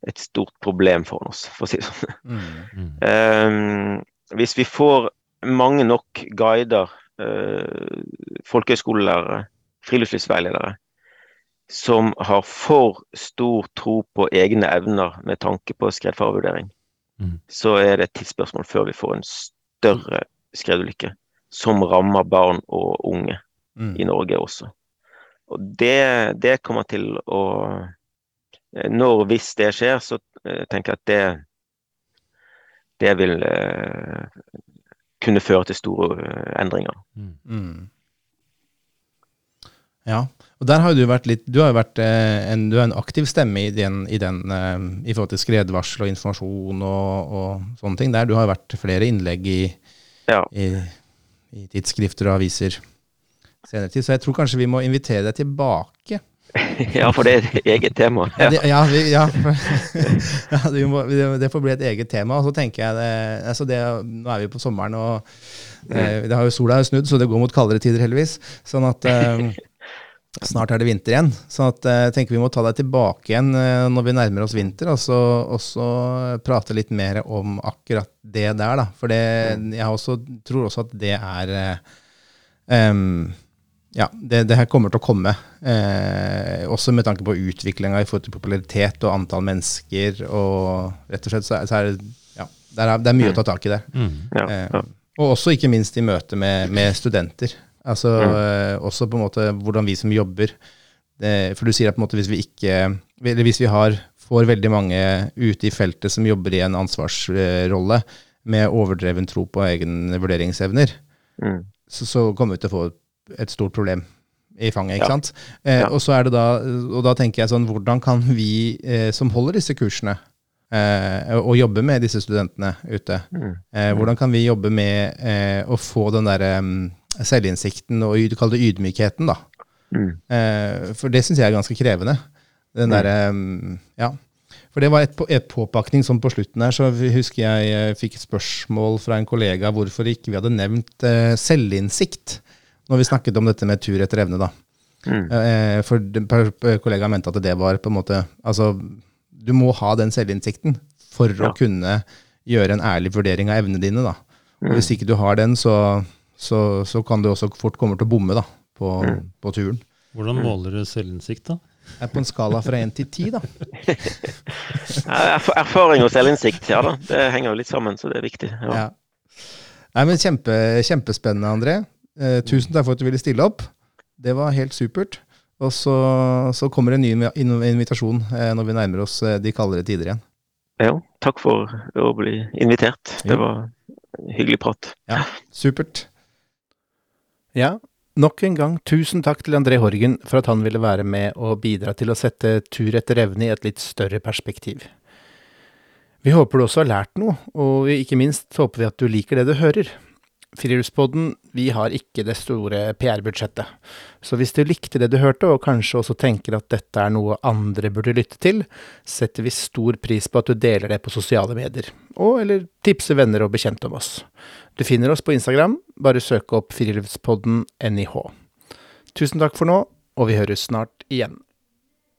et stort problem for oss, for å si det sånn. Mm. um, hvis vi får mange nok guider, uh, folkehøyskolelærere, friluftslivsveiledere, som har for stor tro på egne evner med tanke på skredfarevurdering, mm. så er det et tidsspørsmål før vi får en større skredulykke som rammer barn og unge mm. i Norge også. Og det, det, kommer til å Når hvis det skjer, så uh, tenker jeg at det det vil uh, kunne føre til store uh, endringer. Mm. Mm. Ja, og der har du vært litt Du har jo vært eh, en, du er en aktiv stemme i den, i, den, eh, i forhold til skredvarsel og informasjon og, og, sånne ting. Der du har vært flere innlegg i, ja. i, i tidsskrifter og aviser senere tid. Så jeg tror kanskje vi må invitere deg tilbake. Ja, for det er et eget tema. Ja, det, ja, vi, ja. ja det, må, det, får bli et eget tema. Og så tenker jeg det, altså det, Nå er vi på sommeren, og eh, det har jo sola snudd, så det går mot kaldere tider, heldigvis. Sånn at eh, Snart er det vinter igjen, så at, eh, jeg tenker vi må ta deg tilbake igjen eh, når vi nærmer oss vinter, og så, og så prate litt mer om akkurat det der. da. For det, jeg også, tror også at det er um, Ja, det, det, her kommer til å komme. Eh, også med tanke på utviklinga i forhold til popularitet og antall mennesker. Og rett og slett så, så er det ja, det er, det er mye å ta tak i der. Mm. Ja, ja. Eh, og også ikke minst i møte med, med studenter. Altså mm. også på en måte hvordan vi som jobber det, For du sier at på en måte hvis vi ikke Eller hvis vi har, får veldig mange ute i feltet som jobber i en ansvarsrolle med overdreven tro på egne vurderingsevner, mm. så, så, kommer vi til å få et stort problem i fanget. ikke ja. sant? Eh, ja. og, så er det da, og da tenker jeg sånn, hvordan kan vi eh, som holder disse kursene, eh, og jobber med disse studentene ute, mm. Eh, hvordan kan vi jobbe med eh, å få den derre um, selvinnsikten og kall det ydmykheten, da. Mm. Eh, for det syns jeg er ganske krevende. Den mm. derre mm, Ja. For det var et, et påpakning sånn på slutten her, så husker jeg jeg fikk et spørsmål fra en kollega hvorfor ikke vi hadde nevnt eh, selvinnsikt når vi snakket om dette med tur etter evne, da. Mm. Eh, for kollegaen mente at det var på en måte Altså, du må ha den selvinnsikten for ja. å kunne gjøre en ærlig vurdering av evnene dine, da. Og mm. hvis ikke du har den, så så, så, kan du også fort komme til å bomme da, på, mm. på turen. Hvordan måler du selvinnsikt, da? er på en skala fra én til ti, da. Erfaring og selvinnsikt, ja da. Det henger jo litt sammen, så det er viktig. Ja. Ja. Nei, men kjempe, Kjempespennende, André. Eh, tusen takk for at du ville stille opp. Det var helt supert. Og så, så kommer en ny invitasjon eh, når vi nærmer oss eh, de kaldere tider igjen. Ja, takk for å bli invitert. Det var hyggelig prat. Ja, supert. Ja, nok en gang tusen takk til André Horgen for at han ville være med og bidra til å sette tur etter evne i et litt større perspektiv. Vi håper du også har lært noe, og ikke minst håper vi at du liker det du hører. Friluftspodden, vi har ikke det store PR-budsjettet, så hvis du likte det du hørte, og kanskje også tenker at dette er noe andre burde lytte til, setter vi stor pris på at du deler det på sosiale medier, og eller tipser venner og bekjente om oss. Du finner oss på Instagram, bare søk opp Friluftspodden NIH. Tusen takk for nå, og vi høres snart igjen.